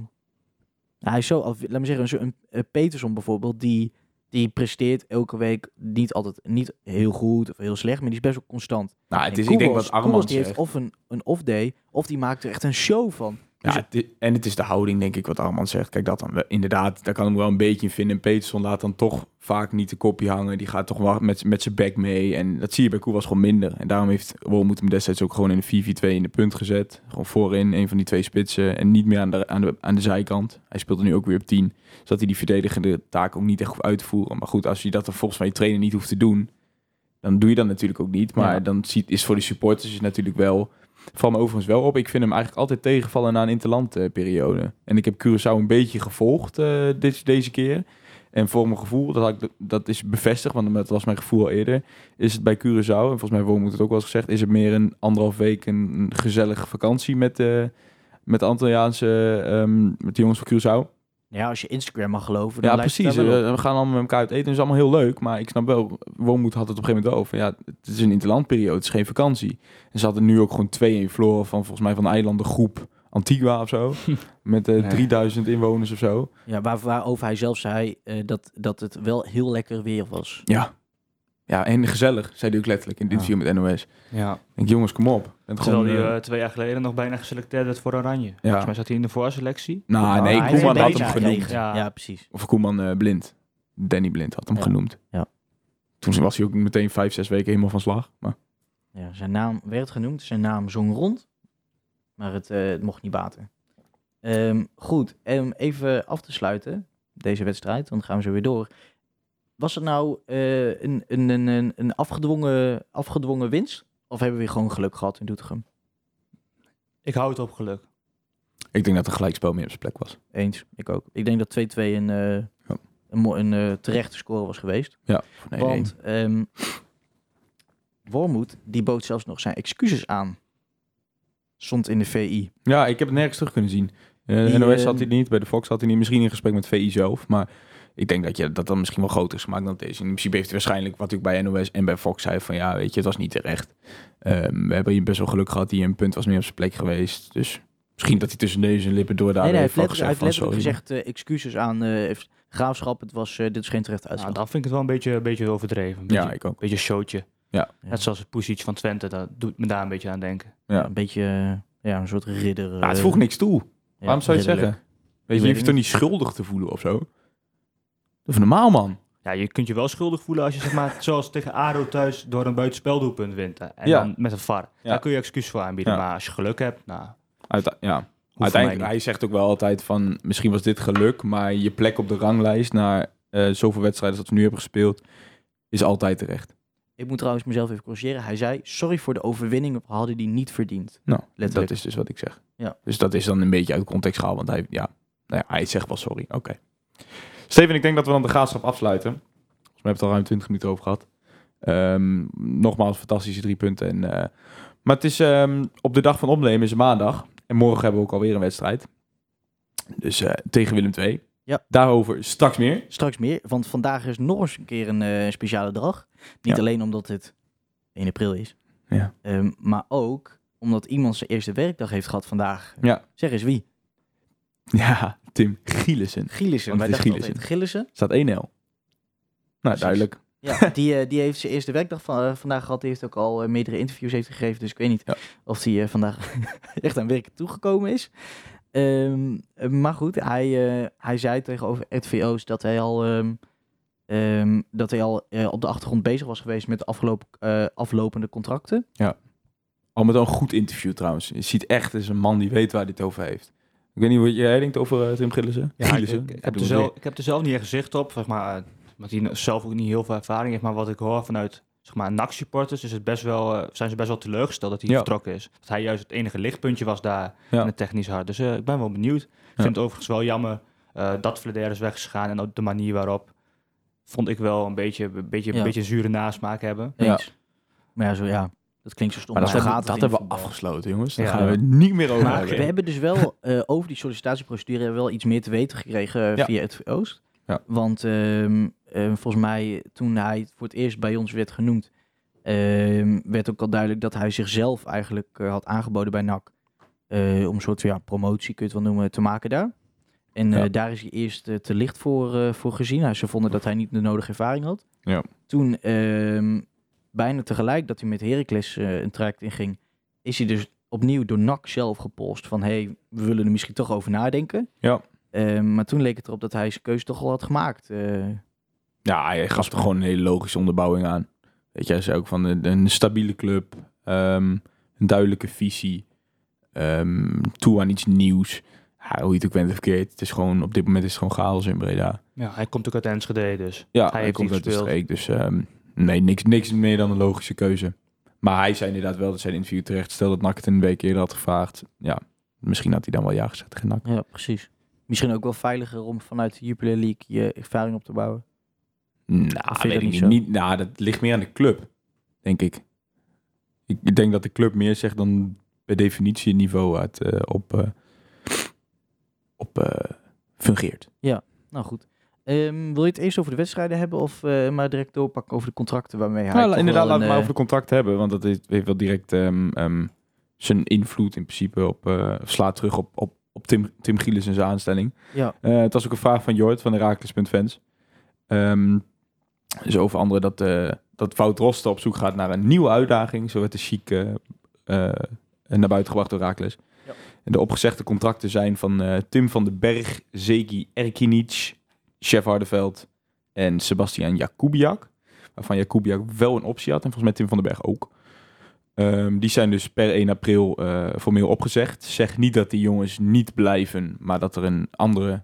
hij is zo... Laat me zeggen, een, een Peterson bijvoorbeeld, die, die presteert elke week niet altijd niet heel goed of heel slecht, maar die is best wel constant. Nou, het is, ik denk wat Armand die heeft of een, een off-day, of die maakt er echt een show van. Ja, Dus- het en het is de houding, denk ik, wat Armand zegt. Kijk, dat dan inderdaad, daar kan ik me wel een beetje in vinden. En Peterson laat dan toch vaak niet de kopje hangen. Die gaat toch wel met, met zijn back mee. En dat zie je bij Koewas gewoon minder. En daarom heeft Wormoed hem destijds ook gewoon in de 4-4-2 in de punt gezet. Gewoon voorin, een van die twee spitsen. En niet meer aan de, aan de, aan de zijkant. Hij speelde nu ook weer op 10. Zodat hij die verdedigende taak ook niet echt hoeft uit te voeren. Maar goed, als je dat dan volgens mij je trainer niet hoeft te doen... dan doe je dat natuurlijk ook niet. Maar Ja. dan ziet, is voor de supporters is natuurlijk wel... Val me overigens wel op. Ik vind hem eigenlijk altijd tegenvallen na een interlandperiode. En ik heb Curaçao een beetje gevolgd eh, dit, deze keer. En voor mijn gevoel, dat, had ik, dat is bevestigd, want dat was mijn gevoel al eerder. Is het bij Curaçao, en volgens mij wordt het ook wel eens gezegd, is het meer een anderhalf week een, gezellige vakantie met, eh met de Antilliaanse, ehm, met jongens van Curaçao. Ja, als je Instagram mag geloven. Dan Ja, precies. Eh, We gaan allemaal met elkaar uit eten. Dat is allemaal heel leuk. Maar ik snap wel, Woonmoed had het op een gegeven moment over. Ja, het is een interlandperiode. Het is geen vakantie. En ze hadden nu ook gewoon twee in verloren van volgens mij van de eilandengroep Antigua of zo. met eh Nee. 3000 inwoners of zo. Ja, waar, waarover hij zelf zei eh, dat, dat het wel heel lekker weer was. Ja. Ja, en gezellig, zei hij ook letterlijk in dit Ja. interview met NOS. Ja. Ik denk, jongens, kom op. En Terwijl gewoon, hij eh, eh, twee jaar geleden nog bijna geselecteerd werd voor Oranje. Volgens mij zat hij in de voorselectie. nou, nee, hij Koeman had hem genoemd. Ja. Ja. precies. Of Koeman eh, Blind. Danny Blind had hem Ja. genoemd. Ja. Toen was hij ook meteen vijf, zes weken helemaal van slag. Maar Ja, zijn naam werd genoemd, zijn naam zong rond, maar het, eh, het mocht niet baten. Ehm, goed, om even af te sluiten, deze wedstrijd, dan gaan we zo weer door. Was het nou eh, een, een, een, een, afgedwongen, afgedwongen winst? Of hebben we weer gewoon geluk gehad in Doetinchem? Ik hou het op geluk. ik denk dat een gelijkspel meer op zijn plek was. Eens, ik ook. Ik denk dat 2-2 een, eh, Ja. een, een eh, terechte score was geweest. Ja, nee, nee. Want ehm Wormoed, die bood zelfs nog zijn excuses aan. Stond in de VI. Ja, ik heb het nergens terug kunnen zien. Eh Die, NOS had hij niet, bij de Fox had hij niet. Misschien in gesprek met VI zelf. Maar ik denk dat je dat dan misschien wel groter is gemaakt dan het is. In principe heeft hij waarschijnlijk, wat ik bij NOS en bij Fox zei, van ja, weet je, het was niet terecht. Ehm, we hebben hier best wel geluk gehad. Die een punt was meer op zijn plek geweest. Dus misschien dat hij tussen deze lippen door daar nee, heeft letterlijk, hij heeft gezegd letterlijk gezegd eh, excuses aan eh, heeft- graafschap. Het was, eh, dit is geen terechte Nou, uitslag. dan vind ik het wel een beetje, een beetje overdreven. Een beetje, Ja, ik ook. beetje showtje. Ja. Ja. Net zoals het Pusic van Twente, dat doet me daar een beetje aan denken. Ja. Een beetje ja, een soort ridder. Ja, het eh, voegt niks toe. ja, Waarom zou je het zeggen? Weet je, je hoeft toch niet schuldig te voelen of zo? Dat is normaal, man. Ja, je kunt je wel schuldig voelen als je zeg maar, zoals tegen ADO thuis door een buitenspeldoelpunt wint. hè. En Ja. dan met een VAR. Ja. Daar kun je excuus voor aanbieden. Ja. Maar als je geluk hebt, nou, Uite- ja. Uiteindelijk, hij zegt ook wel altijd van, misschien was dit geluk, maar je plek op de ranglijst na eh, zoveel wedstrijden als we nu hebben gespeeld, is altijd terecht. Ik moet trouwens mezelf even corrigeren. Hij zei, sorry voor de overwinning, we hadden die niet verdiend. Nou, Letterlijk. dat is dus wat ik zeg. Ja. Dus dat is dan een beetje uit context gehaald, want hij, ja, nou ja, hij zegt wel sorry. Oké. Steven, ik denk dat we dan de graafschap afsluiten. Volgens mij hebben we het al ruim 20 minuten over gehad. Ehm, nogmaals, fantastische drie punten. En, eh, maar het is ehm, op de dag van opnemen is maandag. En morgen hebben we ook alweer een wedstrijd. Dus eh, tegen Willem II. Ja. Daarover straks meer. Straks meer, want vandaag is nog eens een keer een eh, speciale dag. Niet Ja. alleen omdat het 1 april is, Ja. ehm, maar ook omdat iemand zijn eerste werkdag heeft gehad vandaag. Ja. Zeg eens wie? Ja, Tim Gielissen. Gielissen. Want Wij het is Gielissen. altijd Gillissen. Staat 1-0. Nou, Precies. duidelijk. Ja, die, eh, die heeft zijn eerste werkdag van, eh, vandaag gehad. Die heeft ook al eh, meerdere interviews heeft gegeven. Dus ik weet niet Ja. of hij vandaag echt aan werk toegekomen is. Ehm, eh, maar goed, hij, eh, hij zei tegenover RTVO's dat hij al, ehm, ehm, dat hij al op de achtergrond bezig was geweest met de afgelopen, eh, aflopende contracten. Al met een goed interview trouwens. Je ziet echt, het is een man die weet waar hij het over heeft. Ik weet niet wat jij denkt over eh, Tim Gillissen. Ja, ik, Gielissen. ik, ik heb er zelf, ik heb er zelf niet echt zicht op, zeg maar, eh, omdat hij zelf ook niet heel veel ervaring heeft. Maar wat ik hoor vanuit zeg maar, NAC-supporters is het best wel, eh, zijn ze best wel teleurgesteld dat hij Ja. vertrokken is. Dat hij juist het enige lichtpuntje was daar Ja. in het technisch hart. Dus eh, ik ben wel benieuwd. Ik vind het overigens wel jammer eh, dat Vlader is weggegaan en ook de manier waarop vond ik wel een beetje, een beetje, Ja. een beetje zure nasmaak hebben. Ja. Maar ja, zo, ja, dat klinkt zo stom. Maar dat, maar hebben, dat we afgesloten, jongens. Daar Ja. gaan we niet meer over Maar hebben. we hebben dus wel eh, over die sollicitatieprocedure wel iets meer te weten gekregen eh, Ja. via het Oost. Ja. Want ehm, eh, volgens mij, toen hij voor het eerst bij ons werd genoemd, ehm, werd ook al duidelijk dat hij zichzelf eigenlijk eh, had aangeboden bij NAC. om een soort ja, promotie, kun je het wel noemen, te maken daar. En daar is hij eerst te licht voor, voor gezien. Ze vonden dat hij niet de nodige ervaring had. Ja. Toen, ehm, bijna tegelijk dat hij met Heracles eh, een traject inging, is hij dus opnieuw door NAC zelf gepolst van hey, we willen er misschien toch over nadenken. Ja. Ehm, maar toen leek het erop dat hij zijn keuze toch al had gemaakt. Eh, Ja, hij gaf er gewoon een hele logische onderbouwing aan. Weet je, hij zei ook van een, een stabiele club, ehm, een duidelijke visie, ehm, toe aan iets nieuws. Ja, hoe je het ook bent of verkeerd, het is gewoon, op dit moment is het gewoon chaos in Breda. Ja, hij komt ook uit Enschede, dus Ja, hij, hij, heeft komt uit de streek, dus ehm, nee, niks, niks meer dan een logische keuze. Maar hij zei inderdaad wel dat zijn interview terecht. Stel dat NAC het een week eerder had gevraagd, ja, misschien had hij dan wel ja gezegd tegen ja, precies. Misschien ook wel veiliger om vanuit de Jupiler League je ervaring op te bouwen. Nou, weet dat niet niet. zo? niet. Nou, dat ligt meer aan de club, denk ik. Ik denk dat de club meer zegt dan per definitie het niveau uit eh, op, eh, op eh, fungeert. Nou goed. Ehm, wil je het eerst over de wedstrijden hebben of eh, maar direct doorpakken over de contracten waarmee hij Nou, inderdaad, laten we maar eh, over de contract hebben, want dat heeft, heeft wel direct ehm, ehm, zijn invloed in principe op, eh, slaat terug op, op, op Tim, Tim Gielis en zijn aanstelling. Ja, het was ook een vraag van Jort van Herakles.fans. Dus over andere dat, dat Wout Rosten op zoek gaat naar een nieuwe uitdaging. Zo werd de chic eh, naar buiten gebracht door Herakles. Ja. En de opgezegde contracten zijn van Tim van den Berg, Zeki Erkinic, Chef Hardeveld en Sebastian Jakubiak. Waarvan Jakubiak wel een optie had en volgens mij Tim van den Berg ook. Ehm, die zijn dus per 1 april eh, formeel opgezegd. Zeg niet dat die jongens niet blijven, maar dat er een andere,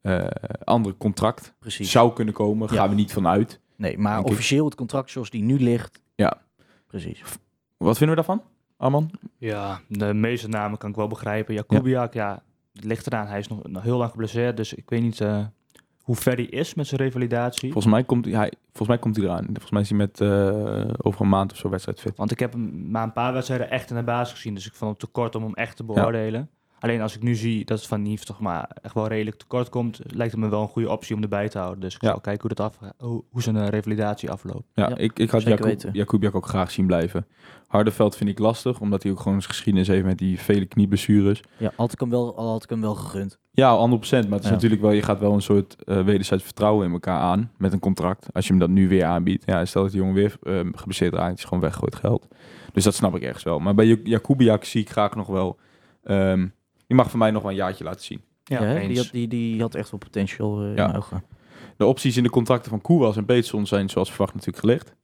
eh andere contract precies. zou kunnen komen. Ja. Gaan we niet vanuit. Nee, maar ik. officieel het contract zoals die nu ligt. Ja. Precies. Wat vinden we daarvan, Arman? Ja, de meeste namen kan ik wel begrijpen. Jakubiak, ja. het ligt eraan. Hij is nog, nog heel lang geblesseerd, dus ik weet niet eh, hoe ver hij is met zijn revalidatie. Volgens mij komt hij, volgens mij komt hij eraan. Volgens mij is hij met eh, over een maand of zo wedstrijd fit. Want ik heb hem maar een paar wedstrijden echt in de basis gezien, dus ik vond het te kort om hem echt te beoordelen. Alleen als ik nu zie dat het van Nief toch maar echt wel redelijk tekort komt, lijkt het me wel een goede optie om erbij te houden. Dus ik Ja. zal kijken hoe, dat af, hoe, hoe zijn eh, revalidatie afloopt. Ja, Ja, ik, ik had. Jakubiak ook graag zien blijven. Hardeveld vind ik lastig, omdat hij ook gewoon zijn geschiedenis heeft met die vele knieblessures. Ja, had ik hem wel, al had ik hem wel gegund. Ja, 100%. Maar het is Ja. natuurlijk wel, je gaat wel een soort eh wederzijds vertrouwen in elkaar aan met een contract. Als je hem dat nu weer aanbiedt. Ja, stel dat die jongen weer eh geblesseerd raakt, is gewoon weggooid geld. Dus dat snap ik ergens wel. Maar bij Jak- Jakubiak zie ik graag nog wel. ehm die mag voor mij nog wel een jaartje laten zien. Ja, die, had, die, die had echt wel potential eh, in Ja. ogen. De opties in de contracten van Koewas en Peterson zijn zoals verwacht natuurlijk gelegd.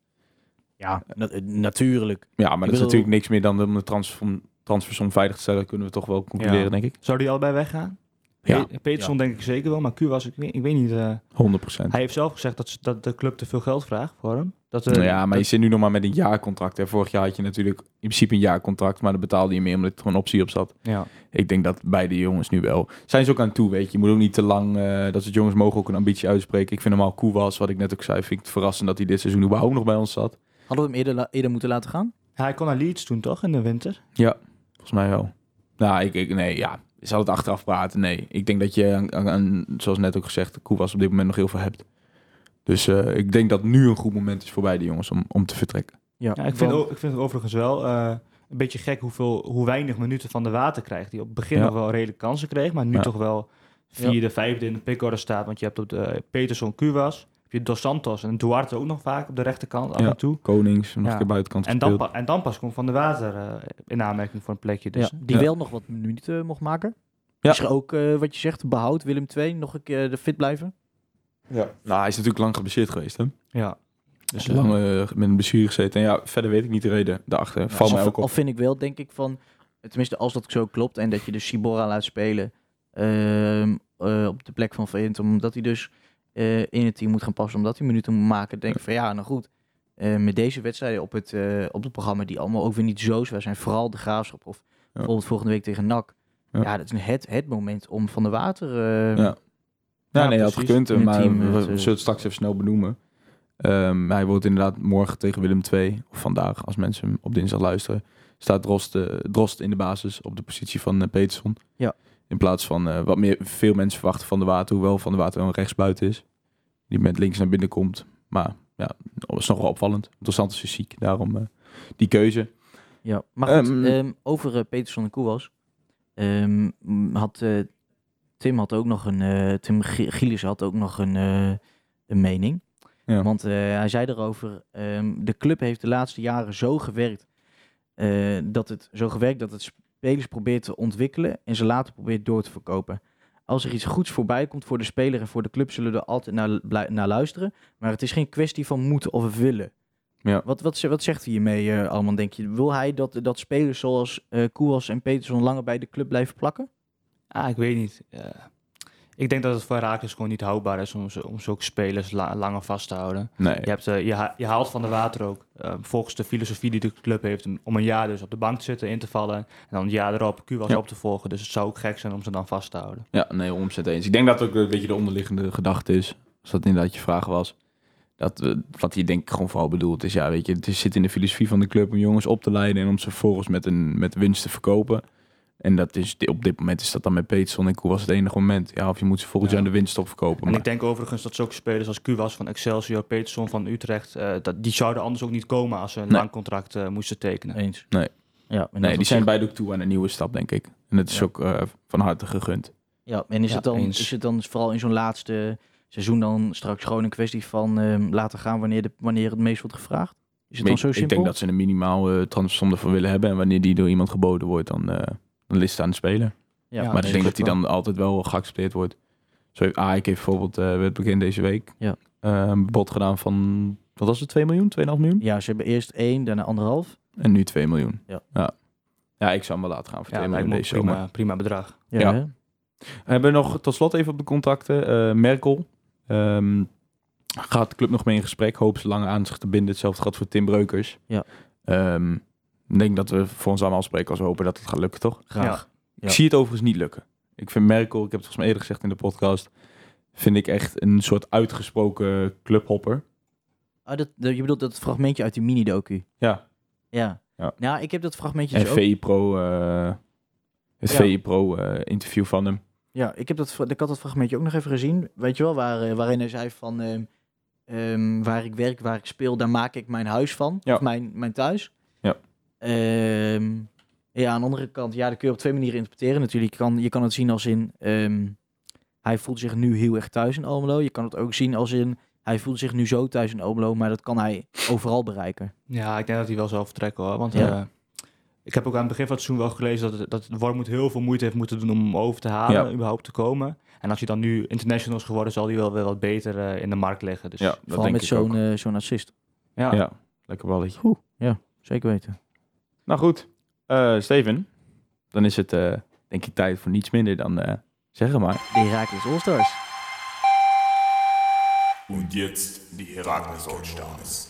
Ja, na- eh, natuurlijk. Ja, maar Ik dat is natuurlijk niks meer dan om de transfer, transfersom veilig te stellen. Kunnen we toch wel concluderen, Ja. denk ik. Zou die allebei weggaan? Ja. Pe- Peterson denk ik zeker wel, maar Q was, ik weet, ik weet niet. eh, 100%. hij heeft zelf gezegd dat, ze- dat de club te veel geld vraagt voor hem. Dat, eh, Nou ja, maar je zit nu nog maar met een jaarcontract. Hè. Vorig jaar had je natuurlijk in principe een jaarcontract, maar dan betaalde je meer omdat er gewoon een optie op zat. ja. Ik denk dat beide jongens nu wel. Zijn ze ook aan toe, weet je. Je moet ook niet te lang, eh, dat soort jongens mogen ook een ambitie uitspreken. Ik vind hem al cool was, wat ik net ook zei. Vind ik het verrassend dat hij dit seizoen überhaupt nog bij ons zat. Hadden we hem eerder, la- eerder moeten laten gaan? Hij kon naar Leeds toen toch, in de winter? Ja, volgens mij wel. Nou, ik, ik nee, ja. Zal het achteraf praten? Nee. Ik denk dat je, aan, zoals net ook gezegd, de koe was op dit moment nog heel veel hebt. Dus eh, ik denk dat nu een goed moment is voor beide jongens om, om te vertrekken. Ja, Ja, ik, vind, want- ook- ik vind het overigens wel eh, een beetje gek hoeveel, hoe weinig minuten van de water krijgt. Die op het begin Ja. nog wel redelijk kansen kreeg, maar nu Ja. toch wel vierde, vijfde in de pickorde staat. Want je hebt op de Peterson, Cuevas, heb je Dos Santos en Duarte ook nog vaak op de rechterkant af Ja. en toe. Konings, nog Ja. een keer buitenkant En dan, en dan pas komt Van de Water eh, in aanmerking voor een plekje. Dus ja, die Ja. wel nog wat minuten mocht maken. Ja. Is er ook, eh, wat je zegt, behoud Willem II nog een keer de fit blijven? Ja. Nou, hij is natuurlijk lang geblesseerd geweest, hè? ja. Dus lang eh, met een blessure gezeten. En ja, verder weet ik niet de reden daarachter. Val mij Of- ook op. Of vind ik wel, denk ik, van... Tenminste, als dat zo klopt en dat je dus Sibora laat spelen ehm, eh, op de plek van Veent, omdat hij dus eh, in het team moet gaan passen, omdat hij minuten moet maken, denk ik van ja, nou goed. eh, met deze wedstrijden op het, eh, op het programma, die allemaal ook weer niet zo zwaar zijn, vooral de graafschap of bijvoorbeeld volgende week tegen NAC. Ja. Ja, dat is het, het moment om van de water. Ja. Ja, nee, had precies. gekund. Maar team, we zullen het straks even snel benoemen. Ehm, hij wordt inderdaad morgen tegen Willem II, of vandaag, als mensen hem op dinsdag luisteren, staat Drost, Drost in de basis op de positie van Peterson. Ja. In plaats van eh, wat meer veel mensen verwachten van de Water, hoewel van de Water een rechtsbuiten is. Die met links naar binnen komt. Maar ja, dat is nog wel opvallend. Santos is ziek, daarom eh, die keuze. Ja, maar goed, Ehm, ehm, over eh, Peterson en Koewas. ehm, had, Tim had ook nog een, Tim Gi- Gielis had ook nog een, een mening. Ja. Want hij zei erover, de club heeft de laatste jaren zo gewerkt, dat het zo gewerkt dat het spelers probeert te ontwikkelen en ze later probeert door te verkopen. Als er iets goeds voorbij komt voor de speler en voor de club, zullen we er altijd naar, naar luisteren. Maar het is geen kwestie van moeten of willen. Ja. Wat, wat, wat zegt hij hiermee, eh Alman, denk je? Wil hij dat, dat spelers zoals eh Koewas en Peterson langer bij de club blijven plakken? Ah, ik weet niet. Eh, ik denk dat het voor Herakles gewoon niet houdbaar is om, om zulke spelers la- langer vast te houden. Nee. Je, hebt, eh, je, ha- je haalt van de water ook, eh, volgens de filosofie die de club heeft, om- een jaar dus op de bank te zitten, in te vallen. En dan een jaar erop Q-was Ja. op te volgen. Dus het zou ook gek zijn om ze dan vast te houden. Ja, nee, 100% eens. Ik denk dat ook een beetje de onderliggende gedachte is. Als dat inderdaad je vraag was. Dat, wat hij denk ik gewoon vooral bedoelt is, ja, weet je, het zit in de filosofie van de club om jongens op te leiden en om ze vervolgens met een met winst te verkopen. En dat is, op dit moment is dat dan met Peterson en Koe was het enige moment. Ja, of je moet ze volgend Ja. jaar de winst op verkopen. En Maar, ik denk overigens dat zulke spelers als Q-was van Excelsior, Peterson van Utrecht, eh, dat, die zouden anders ook niet komen als ze een Nee. lang contract eh, moesten tekenen. Eens. Nee. Ja, nee, dat die zijn beide ook toe aan een nieuwe stap, denk ik. En het is Ja. ook eh, van harte gegund. Ja, en is, Ja, het dan, eens. is het dan vooral in zo'n laatste seizoen dan straks gewoon een kwestie van ehm, laten gaan wanneer, de, wanneer het meest wordt gevraagd? Is het Maar dan ik, zo ik simpel? denk dat ze een minimaal eh transfersom ervan willen hebben. En wanneer die door iemand geboden wordt, dan, dan ligt het aan de speler. ja, maar nee, ik denk dat die dan altijd wel geaccepteerd wordt. Zo heeft AEK heeft bijvoorbeeld eh het begin deze week Ja. eh, een bod gedaan van, wat was het, 2 miljoen, 2,5 miljoen? Ja, ze hebben eerst één, daarna anderhalf. En nu 2 miljoen. Ja. ja. Ja, ik zou hem wel laten gaan voor 2 Ja, lijkt miljoen zomer. prima, bedrag. Ja, Ja. hè? We hebben nog tot slot even op de contacten. eh, Merkel. Ehm, gaat de club nog mee in gesprek? Hopen ze langer aan zich te binden. Hetzelfde geldt voor Tim Breukers. Ja. Ehm, ik denk dat we voor ons allemaal spreken als we hopen dat het gaat lukken, toch? Graag. Ja. Ik zie het overigens niet lukken. Ik vind Merkel, ik heb het volgens mij eerder gezegd in de podcast, vind ik echt een soort uitgesproken clubhopper. Ah, dat, dat- je bedoelt dat fragmentje uit die mini-docu? Ja. Ja. Ja. Nou, ik heb dat fragmentje En dus ook... VI Pro, eh, het Ja. VI Pro eh, interview van hem. Ja, ik, heb dat, ik had dat fragmentje ook nog even gezien. Weet je wel, waar, eh, waarin hij zei van... ehm, ehm, waar ik werk, waar ik speel, daar maak ik mijn huis van. Ja. Of mijn, mijn thuis. Ja. Ehm, ja, aan de andere kant, ja, dat kun je op twee manieren interpreteren natuurlijk. Je kan, je kan het zien als in... ehm, hij voelt zich nu heel erg thuis in Almelo. Je kan het ook zien als in... Hij voelt zich nu zo thuis in Almelo, maar dat kan hij overal bereiken. Ja, ik denk dat hij wel zal vertrekken hoor. Want Ja. eh, ik heb ook aan het begin van het seizoen wel gelezen dat, dat Wormoed heel veel moeite heeft moeten doen om hem over te halen, Ja. überhaupt te komen. En als hij dan nu international is geworden, zal hij wel weer wat beter eh, in de markt liggen. Dus Ja, dat Vooral denk met zo'n eh, zo'n assist. ja. Ja, lekker balletje. Zeker weten. Nou goed, Eh, Steven, dan is het eh, denk ik tijd voor niets minder dan, eh zeg het maar. De Herakles All-Stars. Jetzt die Herakles Allstars.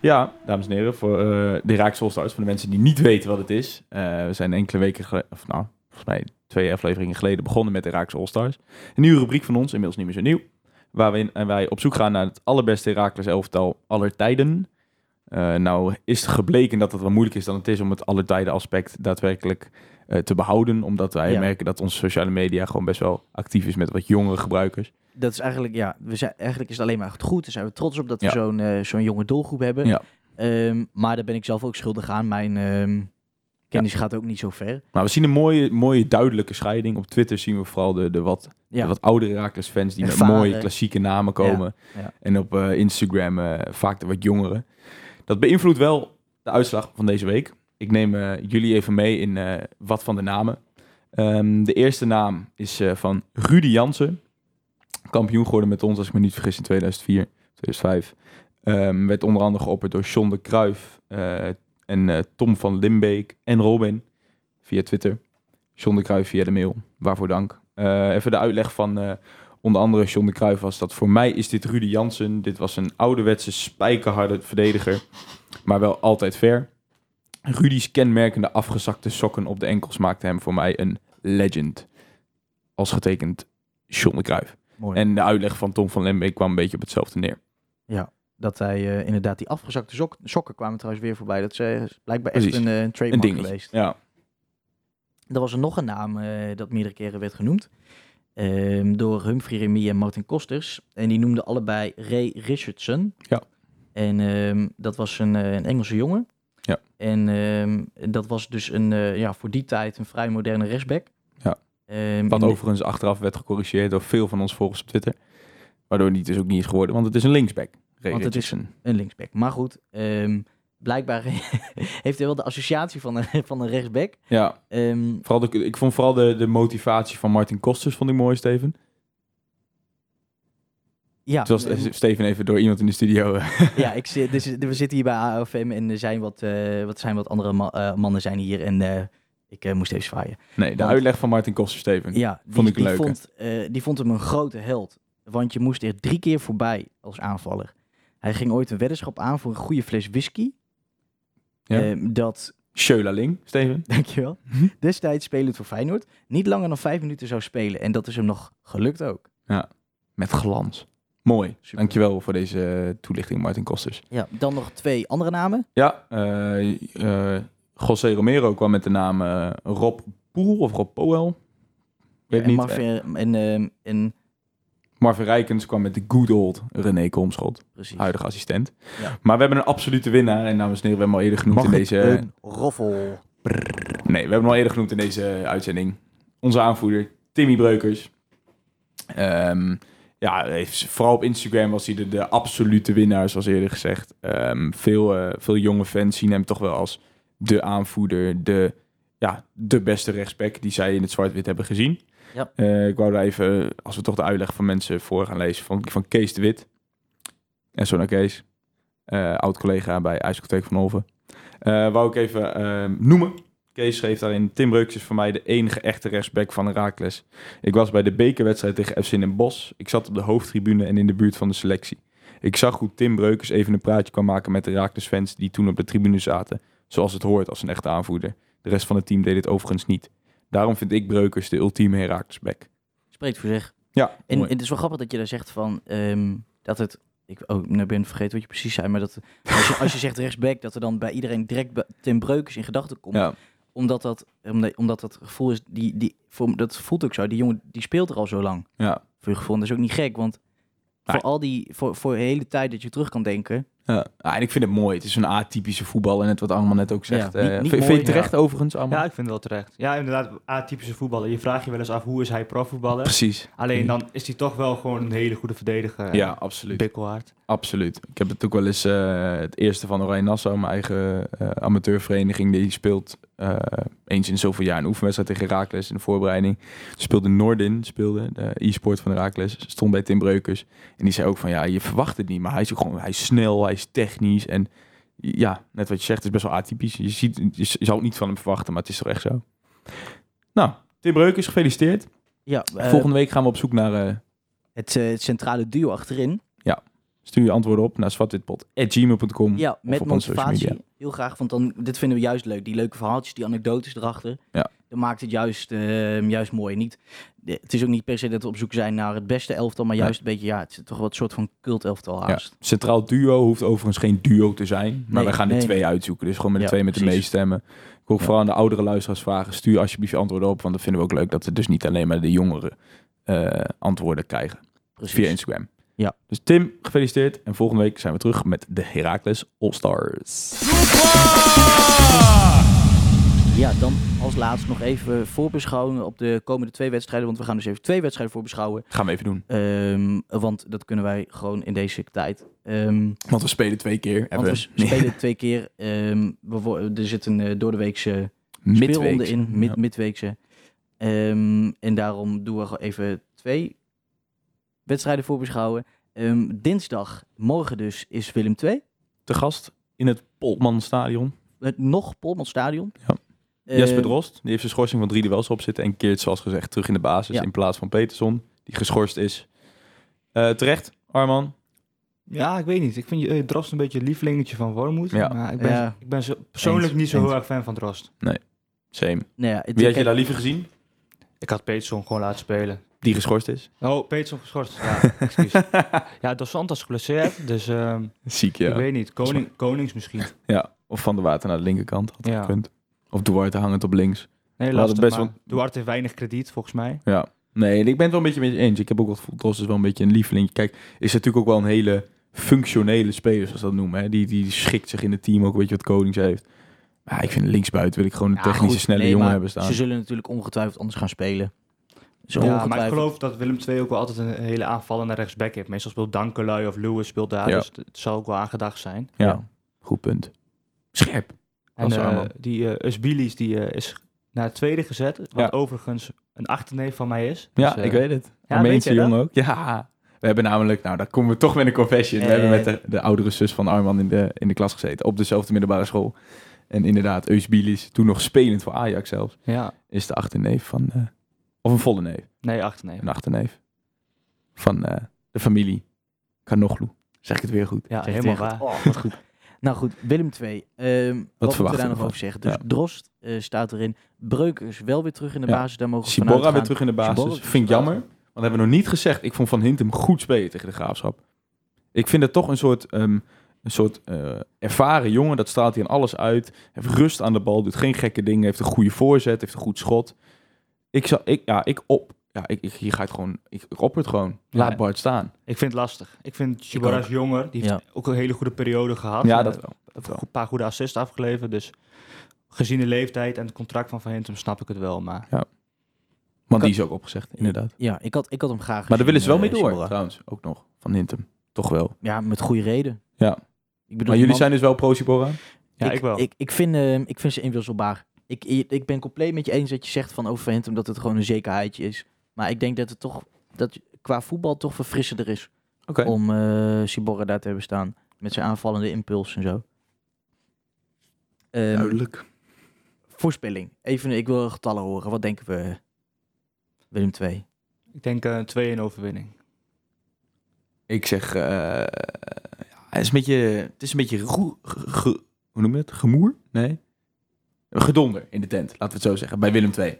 Ja, dames en heren, voor eh de Raakse All-Stars, voor de mensen die niet weten wat het is. Eh, we zijn enkele weken geleden, of nou, volgens mij twee afleveringen geleden begonnen met de Raakse All-Stars. Een nieuwe rubriek van ons, inmiddels niet meer zo nieuw. Waarin wij op zoek gaan naar het allerbeste Herakles elftal aller tijden. Eh, nou is het gebleken dat het wel moeilijk is dan het is om het alle aspect daadwerkelijk eh, te behouden. Omdat wij Ja. merken dat onze sociale media gewoon best wel actief is met wat jongere gebruikers. Dat is eigenlijk, ja, we zijn, eigenlijk is het alleen maar goed. Daar zijn we trots op dat we Ja. zo'n eh, zo'n jonge doelgroep hebben. Ja. Ehm, maar daar ben ik zelf ook schuldig aan. Mijn ehm, kennis gaat ook niet zo ver. Maar we zien een mooie, mooie duidelijke scheiding. Op Twitter zien we vooral de, de, wat, de wat oudere Herakles fans die Ervaren. met mooie klassieke namen komen. En op Instagram vaak de wat jongeren. Dat beïnvloedt wel de uitslag van deze week. Ik neem eh, jullie even mee in eh, wat van de namen. Ehm, de eerste naam is eh, van Rudy Jansen. Kampioen geworden met ons, als ik me niet vergis, in 2004, 2005. Ehm, werd onder andere geopperd door John de Kruijf en Tom van Limbeek en Robin via Twitter. John de Kruijf via de mail. Waarvoor dank. Even de uitleg van onder andere John de Cruijff was dat voor mij is dit Rudy Jansen. Dit was een ouderwetse spijkerharde verdediger, maar wel altijd fair. Rudy's kenmerkende afgezakte sokken op de enkels maakte hem voor mij een legend. Als getekend John de Cruijff. Mooi. En de uitleg van Tom van Lembeek kwam een beetje op hetzelfde neer. dat hij eh, inderdaad die afgezakte sok- sokken kwamen trouwens weer voorbij. Dat is eh, blijkbaar echt Precies. een, Een trademark geweest. Ja. Er was er nog een naam dat meerdere keren werd genoemd. Ehm, door Humphrey Remy en Martin Kosters. En die noemden allebei Ray Richardson. Ja. En ehm, dat was een, eh, een Engelse jongen. Ja. En ehm, dat was dus een, eh, ja, voor die tijd een vrij moderne rechtsback. Ja. Wat overigens achteraf werd gecorrigeerd door veel van ons volgers op Twitter. Waardoor die dus ook niet is geworden, want het is een linksback. Ray Want het is Richardson. Een linksback. Maar goed, blijkbaar heeft hij wel de associatie van een, van een rechtsback. Ja, Ehm, vooral de, ik vond vooral de, de motivatie van Martin Kosters vond ik mooi, Steven. ja, Zoals ehm, Steven even door iemand in de studio. eh, ja, ik zit, dus, we zitten hier bij AOFM en er zijn wat, eh, wat, zijn wat andere ma- eh, mannen zijn hier. En ik moest even zwaaien. nee, de Want- uitleg van Martin Kosters, Steven. Ja, die, Vond ik die, vond, die vond hem een grote held. Want je moest er drie keer voorbij als aanvaller. Hij ging ooit een weddenschap aan voor een goede fles whisky. Ja. Ehm, dat, Schölerling, Steven. dankjewel, destijds spelend voor Feyenoord, niet langer dan vijf minuten zou spelen. En dat is hem nog gelukt ook. Met glans. Mooi. Super. Dankjewel voor deze eh, toelichting, Martin Kosters. Ja, dan nog twee andere namen. Ja, eh José Romero kwam met de naam Rob Poel of Rob Powell. Weet en niet. Marvin, en, ehm, en, Marvin Rijkens kwam met de good old René Komschot, precies. huidige assistent. Ja. Maar we hebben een absolute winnaar. En dames en heren, we hebben hem al eerder genoemd in deze... een roffel. Nee, we hebben hem al eerder genoemd in deze uitzending. Onze aanvoerder, Timmy Breukers. Ehm, ja, heeft, vooral op Instagram was hij de, de absolute winnaar, zoals eerder gezegd. Ehm, veel, eh, veel jonge fans zien hem toch wel als de aanvoerder, de, ja, de beste rechtsback die zij in het zwart-wit hebben gezien. Ja. Eh, ik wou daar even, als we toch de uitleg van mensen voor gaan lezen, van, van Kees de Wit. En zo naar Kees, eh, oud-collega bij IJsselteek van Olven. Eh wou ik even ehm, noemen. Kees schreef daarin, Tim Breukers is voor mij de enige echte rechtsback van Herakles. Ik was bij de bekerwedstrijd tegen FC in Bos. Ik zat op de hoofdtribune en in de buurt van de selectie. Ik zag hoe Tim Breukers even een praatje kwam maken met de Herakles fans die toen op de tribune zaten. Zoals het hoort als een echte aanvoerder. De rest van het team deed dit overigens niet. Daarom vind ik Breukers de ultieme Herakles back. Spreekt voor zich. Ja, En het is wel grappig dat je daar zegt van ehm, dat het. Ik oh, nou ben vergeten wat je precies zei, maar dat als je, als je zegt rechtsback, dat er dan bij iedereen direct Tim Breukers in gedachten komt. ja. Omdat, dat, omdat, dat gevoel is, die, die, voor, dat voelt ook zo. Die jongen die speelt er al zo lang. Ja. Voor je gevoel. En dat is ook niet gek, want voor al die, voor, voor de hele tijd dat je terug kan denken. Ja. Ah, en ik vind het mooi. Het is een atypische voetbal. En het wat allemaal net ook zegt. Ja, niet- Eh, niet vind- mooi, je terecht overigens allemaal? Ja, ik vind het wel terecht. Ja, inderdaad, atypische voetballer. Je vraagt je wel eens af, hoe is hij profvoetballer? Precies. Alleen dan is hij toch wel gewoon een hele goede verdediger. Ja, absoluut. Bikkelhard. Absoluut. Ik heb het ook wel eens eh, het eerste van Oranje Nassau, mijn eigen eh, amateurvereniging, die speelt eh, eens in zoveel jaar een oefenwedstrijd tegen Herakles in de voorbereiding. Speelde Nordin, speelde de e-sport van Herakles, stond bij Tim Breukers. En die zei ook van ja, je verwacht het niet, maar hij is ook gewoon, hij is snel, hij is technisch en ja, net wat je zegt, is best wel atypisch. Je, ziet, je, zou het niet van hem verwachten, maar het is toch echt zo. Nou, Tim Breukers, gefeliciteerd. Ja, eh, Volgende week gaan we op zoek naar... eh, het, het centrale duo achterin. Stuur je antwoorden op naar zwartwitpot.gmail.com. Ja, met motivatie. Heel graag, want dan, dit vinden we juist leuk. Die leuke verhaaltjes, die anekdotes erachter. Ja. dat maakt het juist, eh, juist mooi. Niet, de- het is ook niet per se dat we op zoek zijn naar het beste elftal, maar Nee. juist een beetje, ja, het is toch wat soort van cult elftal Ja. haast. Centraal duo hoeft overigens geen duo te zijn. Maar Nee, wij gaan er nee, twee uitzoeken. Dus gewoon met de Ja, twee met de precies. meeste stemmen. Ik Ja. vooral aan de oudere luisteraars vragen. Stuur alsjeblieft je antwoorden op. Want dat vinden we ook leuk. Dat we dus niet alleen maar de jongere eh, antwoorden krijgen. Precies. Via Instagram. Ja. Dus Tim, gefeliciteerd. En volgende week zijn we terug met de Heracles All-Stars. Ja, dan als laatst nog even voorbeschouwen op de komende twee wedstrijden. Want we gaan dus even twee wedstrijden voorbeschouwen. Gaan we even doen. Ehm, want dat kunnen wij gewoon in deze tijd. Ehm, Want we spelen twee keer. want we spelen twee keer. Ehm, we er zit een uh, doordeweekse speelronde Midweeks. in, mid, Ja. midweekse. Ehm, en daarom doen we even twee wedstrijden voorbeschouwen. Ehm, dinsdag, morgen dus, is Willem 2. Te gast in het Polman Stadion. Het nog Polman Stadion. Ja. Eh, Jesper Drost, die heeft zijn schorsing van drie duels op zitten. En keert, zoals gezegd, terug in de basis. Ja. In plaats van Peterson, die geschorst is. Eh, terecht, Arman. Ja, ik weet niet. Ik vind je Drost een beetje een lievelingetje van Wormoed. Ja. Maar ik ben, Ja. ik ben zo, persoonlijk Eens, niet zo eens. heel erg fan van Drost. Same. Nou ja, het- Wie had je daar liever gezien? Ik had Peterson gewoon laten spelen. Die geschorst is. Oh, Peterson geschorst. Ja, excuus. ja, Dos Santos geblesseerd. Dus ehm, Ziek, ik ja. weet niet. Koning, Konings misschien. ja. Of Van der Water naar de linkerkant. Had Ja. gekund. Of Duarte hangend op links. Nee, lastig. best wel- Duarte heeft weinig krediet, volgens mij. Ja. Nee, ik ben het wel een beetje met je eens. Ik heb ook gevoel, Drost is wel een beetje een lieveling. Kijk, is natuurlijk ook wel een hele functionele speler, zoals dat noemen. Hè? Die, die schikt zich in het team ook, weet je wat Konings heeft. Maar ik vind linksbuiten wil ik gewoon een ja, technische, goed, snelle nee, jongen hebben staan. Ze zullen natuurlijk ongetwijfeld anders gaan spelen. Zo Ja, maar ik geloof dat Willem II ook wel altijd een hele aanvallende rechtsback heeft. Meestal speelt Dankelui of Lewis speelt daar. Ja. Dus het zal ook wel aangedacht zijn. Ja, goed punt. Scherp. En eh, die eh Usbilis die eh, is naar het tweede gezet. Wat Ja. overigens een achterneef van mij is. Ja, Dus, eh, ik weet het. ja, Armeense jongen ook. Ja. We hebben namelijk, nou, daar komen we toch met een confession. We hebben met de, de oudere zus van Arman in de, in de klas gezeten. Op dezelfde middelbare school. En inderdaad, Eusbilis, toen nog spelend voor Ajax zelfs, Ja, is de achterneef van... of een volle neef. nee, achterneef. Een achterneef. Van eh, de familie Kanoglu. Zeg ik het weer goed. Ja, Zeg het helemaal weer waar. goed. Oh, wat goed. nou goed, Willem 2. Ehm wat moeten we verwachten daar nog over zeggen? Dus Ja. Drost eh, staat erin. Breukers wel weer terug in de Ja. basis. Daar mogen we Sibora vanuit weer gaan. terug in de basis. Sibora terug vind ik de jammer. Want hebben we nog niet gezegd. Ik vond Van Hintem goed spelen tegen de Graafschap. Ik vind het toch een soort, ehm, een soort eh, ervaren jongen. Dat straalt hij aan alles uit. Heeft rust aan de bal. Doet geen gekke dingen. Heeft een goede voorzet. Heeft een goed schot. Ik zal, ik, ja, ik op. Ja, ik, ik, hier ga het gewoon. Ik, ik op het gewoon. Laat Ja. Bart staan. Ik vind het lastig. Ik vind Chibora is jonger. Die heeft Ja. ook een hele goede periode gehad. Ja, Eh, dat wel. Dat wel. Een paar goede assists afgeleverd. Dus gezien de leeftijd en het contract van Van Hintem snap ik het wel. Maar Want die is ook opgezegd, inderdaad. Ja, ik had, ik had hem graag Maar daar willen ze wel gezien, mee eh, door, trouwens. Ook nog. Van Hintem. Toch wel. Ja, met goede reden. Ja. Ik bedoel, Maar jullie man- zijn dus wel pro Sibora? ja, ik, wel. Ik, ik, vind, eh, ik vind ze inwisselbaar. Ik, ik ben compleet met je eens dat je zegt van over Hentum dat het gewoon een zekerheidje is. Maar ik denk dat het toch dat qua voetbal toch verfrissender is Oké. om eh Sibora daar te hebben staan. Met zijn aanvallende impuls en zo. Ehm, Duidelijk. voorspelling. Even, ik wil getallen horen. Wat denken we? Willem 2. ik denk eh, een 2-1 overwinning. Ik zeg, eh, ja, het is een beetje, het is een beetje roe- ge- ge- hoe noem je het? Gemoer? Nee. Gedonder in de tent, laten we het zo zeggen, bij Willem II.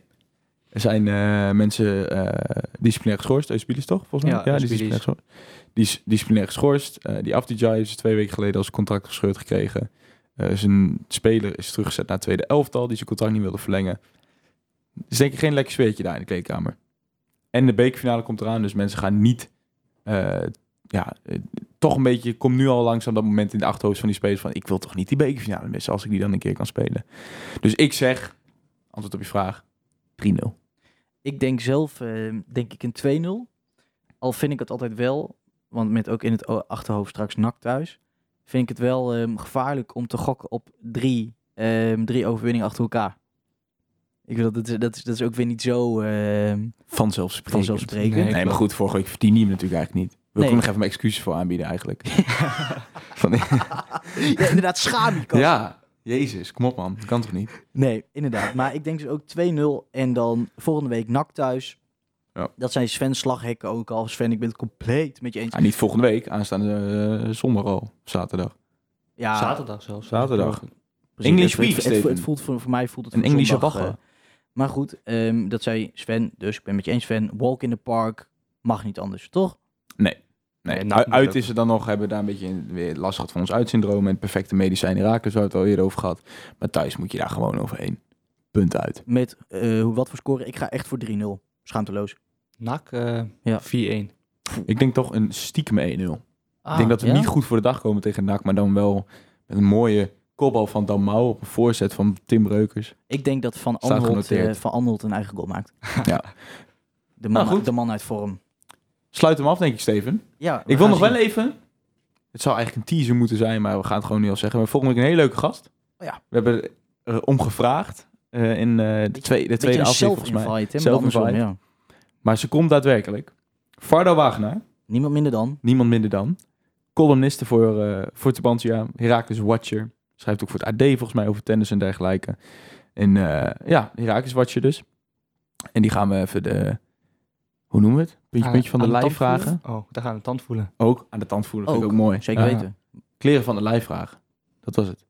Er zijn eh, mensen eh, disciplinair geschorst. Euspilis toch, volgens mij? Ja, die is Euspilis. disciplinair geschorst. Die is disciplinair geschorst. Eh, die Afdijay is twee weken geleden als contract gescheurd gekregen. Eh, zijn speler is teruggezet naar het tweede elftal, die zijn contract niet wilde verlengen. Dus denk ik geen lekker sfeertje daar in de kleedkamer. En de bekerfinale komt eraan, dus mensen gaan niet... eh, ja, toch een beetje... Komt nu al langzaam dat moment in de achterhoofd van die spelers van... ik wil toch niet die bekerfinale missen als ik die dan een keer kan spelen. Dus ik zeg, antwoord op je vraag, 3-0. Ik denk zelf, eh, denk ik een 2-0. Al vind ik het altijd wel, want met ook in het achterhoofd straks NAC thuis, vind ik het wel ehm, gevaarlijk om te gokken op drie, ehm, drie overwinningen achter elkaar. Ik wil dat, is, dat, is, dat is ook weer niet zo ehm, Vanzelfsprekend. vanzelfsprekend. Nee, maar goed, vorige week verdiende hij hem natuurlijk eigenlijk niet. Wil ik Nee. ook nog even mijn excuses voor aanbieden eigenlijk. Van, ja, inderdaad, schaam ja, jezus, kom op man. Dat kan toch niet? Nee, inderdaad. Maar ik denk dus ook 2-0 en dan volgende week NAC thuis. Ja. Dat zijn Sven slaghekken ook al. Sven, ik ben het compleet met je eens. Ja, niet volgende week, aanstaande eh, zondag al, zaterdag. Ja, Zaterdag zelfs. Zaterdag. precies. English Het- het, week, het, voelt voor, voor mij voelt het Een Engelse bagger. eh, Maar goed, ehm, dat zei Sven, dus ik ben met je eens Sven. Walk in the park mag niet anders, toch? Nee, Nee, NAC uit, is het dan nog, hebben we daar een beetje in- weer last gehad van ons uitsyndroom en het perfecte medicijn raken, zo hebben we het al eerder over gehad. Maar thuis moet je daar gewoon overheen. Punt uit. Met eh, hoe wat voor score? Ik ga echt voor 3-0. Schaamteloos. NAC eh, Ja. 4-1. Ik denk toch een stiekem 1-0. ik Ah, denk dat we ja? niet goed voor de dag komen tegen NAC, maar dan wel met een mooie kopbal van Dan Mouw op een voorzet van Tim Breukers. Ik denk dat Van Anholt, van Anholt een eigen goal maakt. Ja. De man, Nou, de man uit vorm. Sluit hem af, denk ik, Steven. Ja, Ik wil nog wel even. Het zou eigenlijk een teaser moeten zijn, maar we gaan het gewoon nu al zeggen. We hebben volgende week een hele leuke gast. Oh ja. We hebben om gevraagd eh, in eh, de, twee, de tweede aflevering volgens mij. andersom, ja. Maar ze komt daadwerkelijk. Fardo Wagenaar, Niemand minder dan. niemand minder dan. Columniste voor, eh voor Tubantia, Heracles Watcher. Schrijft ook voor het AD volgens mij over tennis en dergelijke. En ja, Heracles Watcher dus. En die gaan we even de, hoe noemen we het? Puntje, van de lijf vragen. Oh, daar gaan we de tand voelen. Ook aan de tand voelen, vind ik Ook, ook mooi. Zeker Ja. weten. Kleren van de lijf vragen. Dat was het.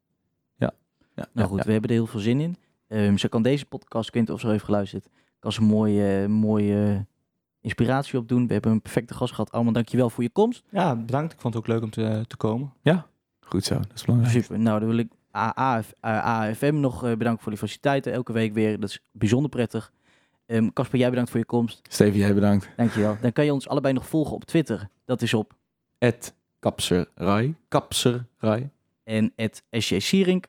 Ja. ja Nou ja, goed, ja. we hebben er heel veel zin in. Ehm, ze kan deze podcast, niet of ze al heeft geluisterd, kan ze een mooie, mooie inspiratie opdoen. We hebben een perfecte gast gehad. Allemaal dankjewel voor je komst. Ja, bedankt. Ik vond het ook leuk om te, te komen. Goed zo, dat is belangrijk. Super. Nou, dan wil ik AAF, AFM nog eh, bedanken voor die faciliteiten. Elke week weer. Dat is bijzonder prettig. Ehm, Casper, jij bedankt voor je komst. Steven, jij bedankt. Dankjewel. Dan kan je ons allebei nog volgen op Twitter. Dat is op Kapserrai. Kapserrai. en SJ Sierink.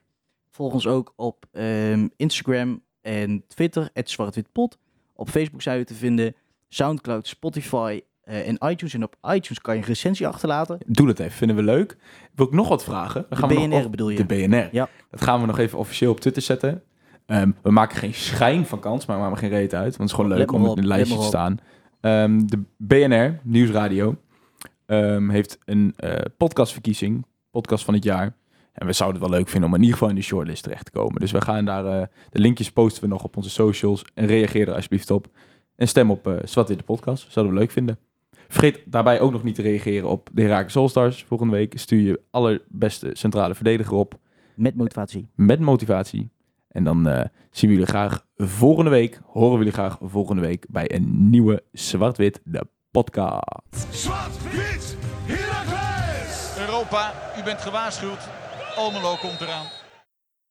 Volg ons ook op ehm, Instagram en Twitter, zwartwitpot. Op Facebook zijn we te vinden, Soundcloud, Spotify eh, en iTunes. En op iTunes kan je een recensie achterlaten. Doe dat even, vinden we leuk. Wil ik nog wat vragen? Dan De we nog BNR op- bedoel je? De BNR. Ja. Dat gaan we nog even officieel op Twitter zetten. Ehm, we maken geen schijn van kans, maar we maken geen reet uit. Want het is gewoon leuk om op, in een lijstje te staan. Ehm, de BNR, Nieuwsradio, ehm, heeft een eh, podcastverkiezing. Podcast van het jaar. En we zouden het wel leuk vinden om in ieder geval in de shortlist terecht te komen. Dus we gaan daar, eh, de linkjes posten we nog op onze socials. En reageer er alsjeblieft op. En stem op uh, in de podcast. Zouden we leuk vinden. Vergeet daarbij ook nog niet te reageren op de Herakles All-Stars. Volgende week stuur je allerbeste centrale verdediger op. Met motivatie. Met motivatie. En dan eh, zien we jullie graag volgende week. Horen we jullie graag volgende week bij een nieuwe Zwart-Wit, de podcast. Zwart-wit! Europa, u bent gewaarschuwd. Almelo komt eraan.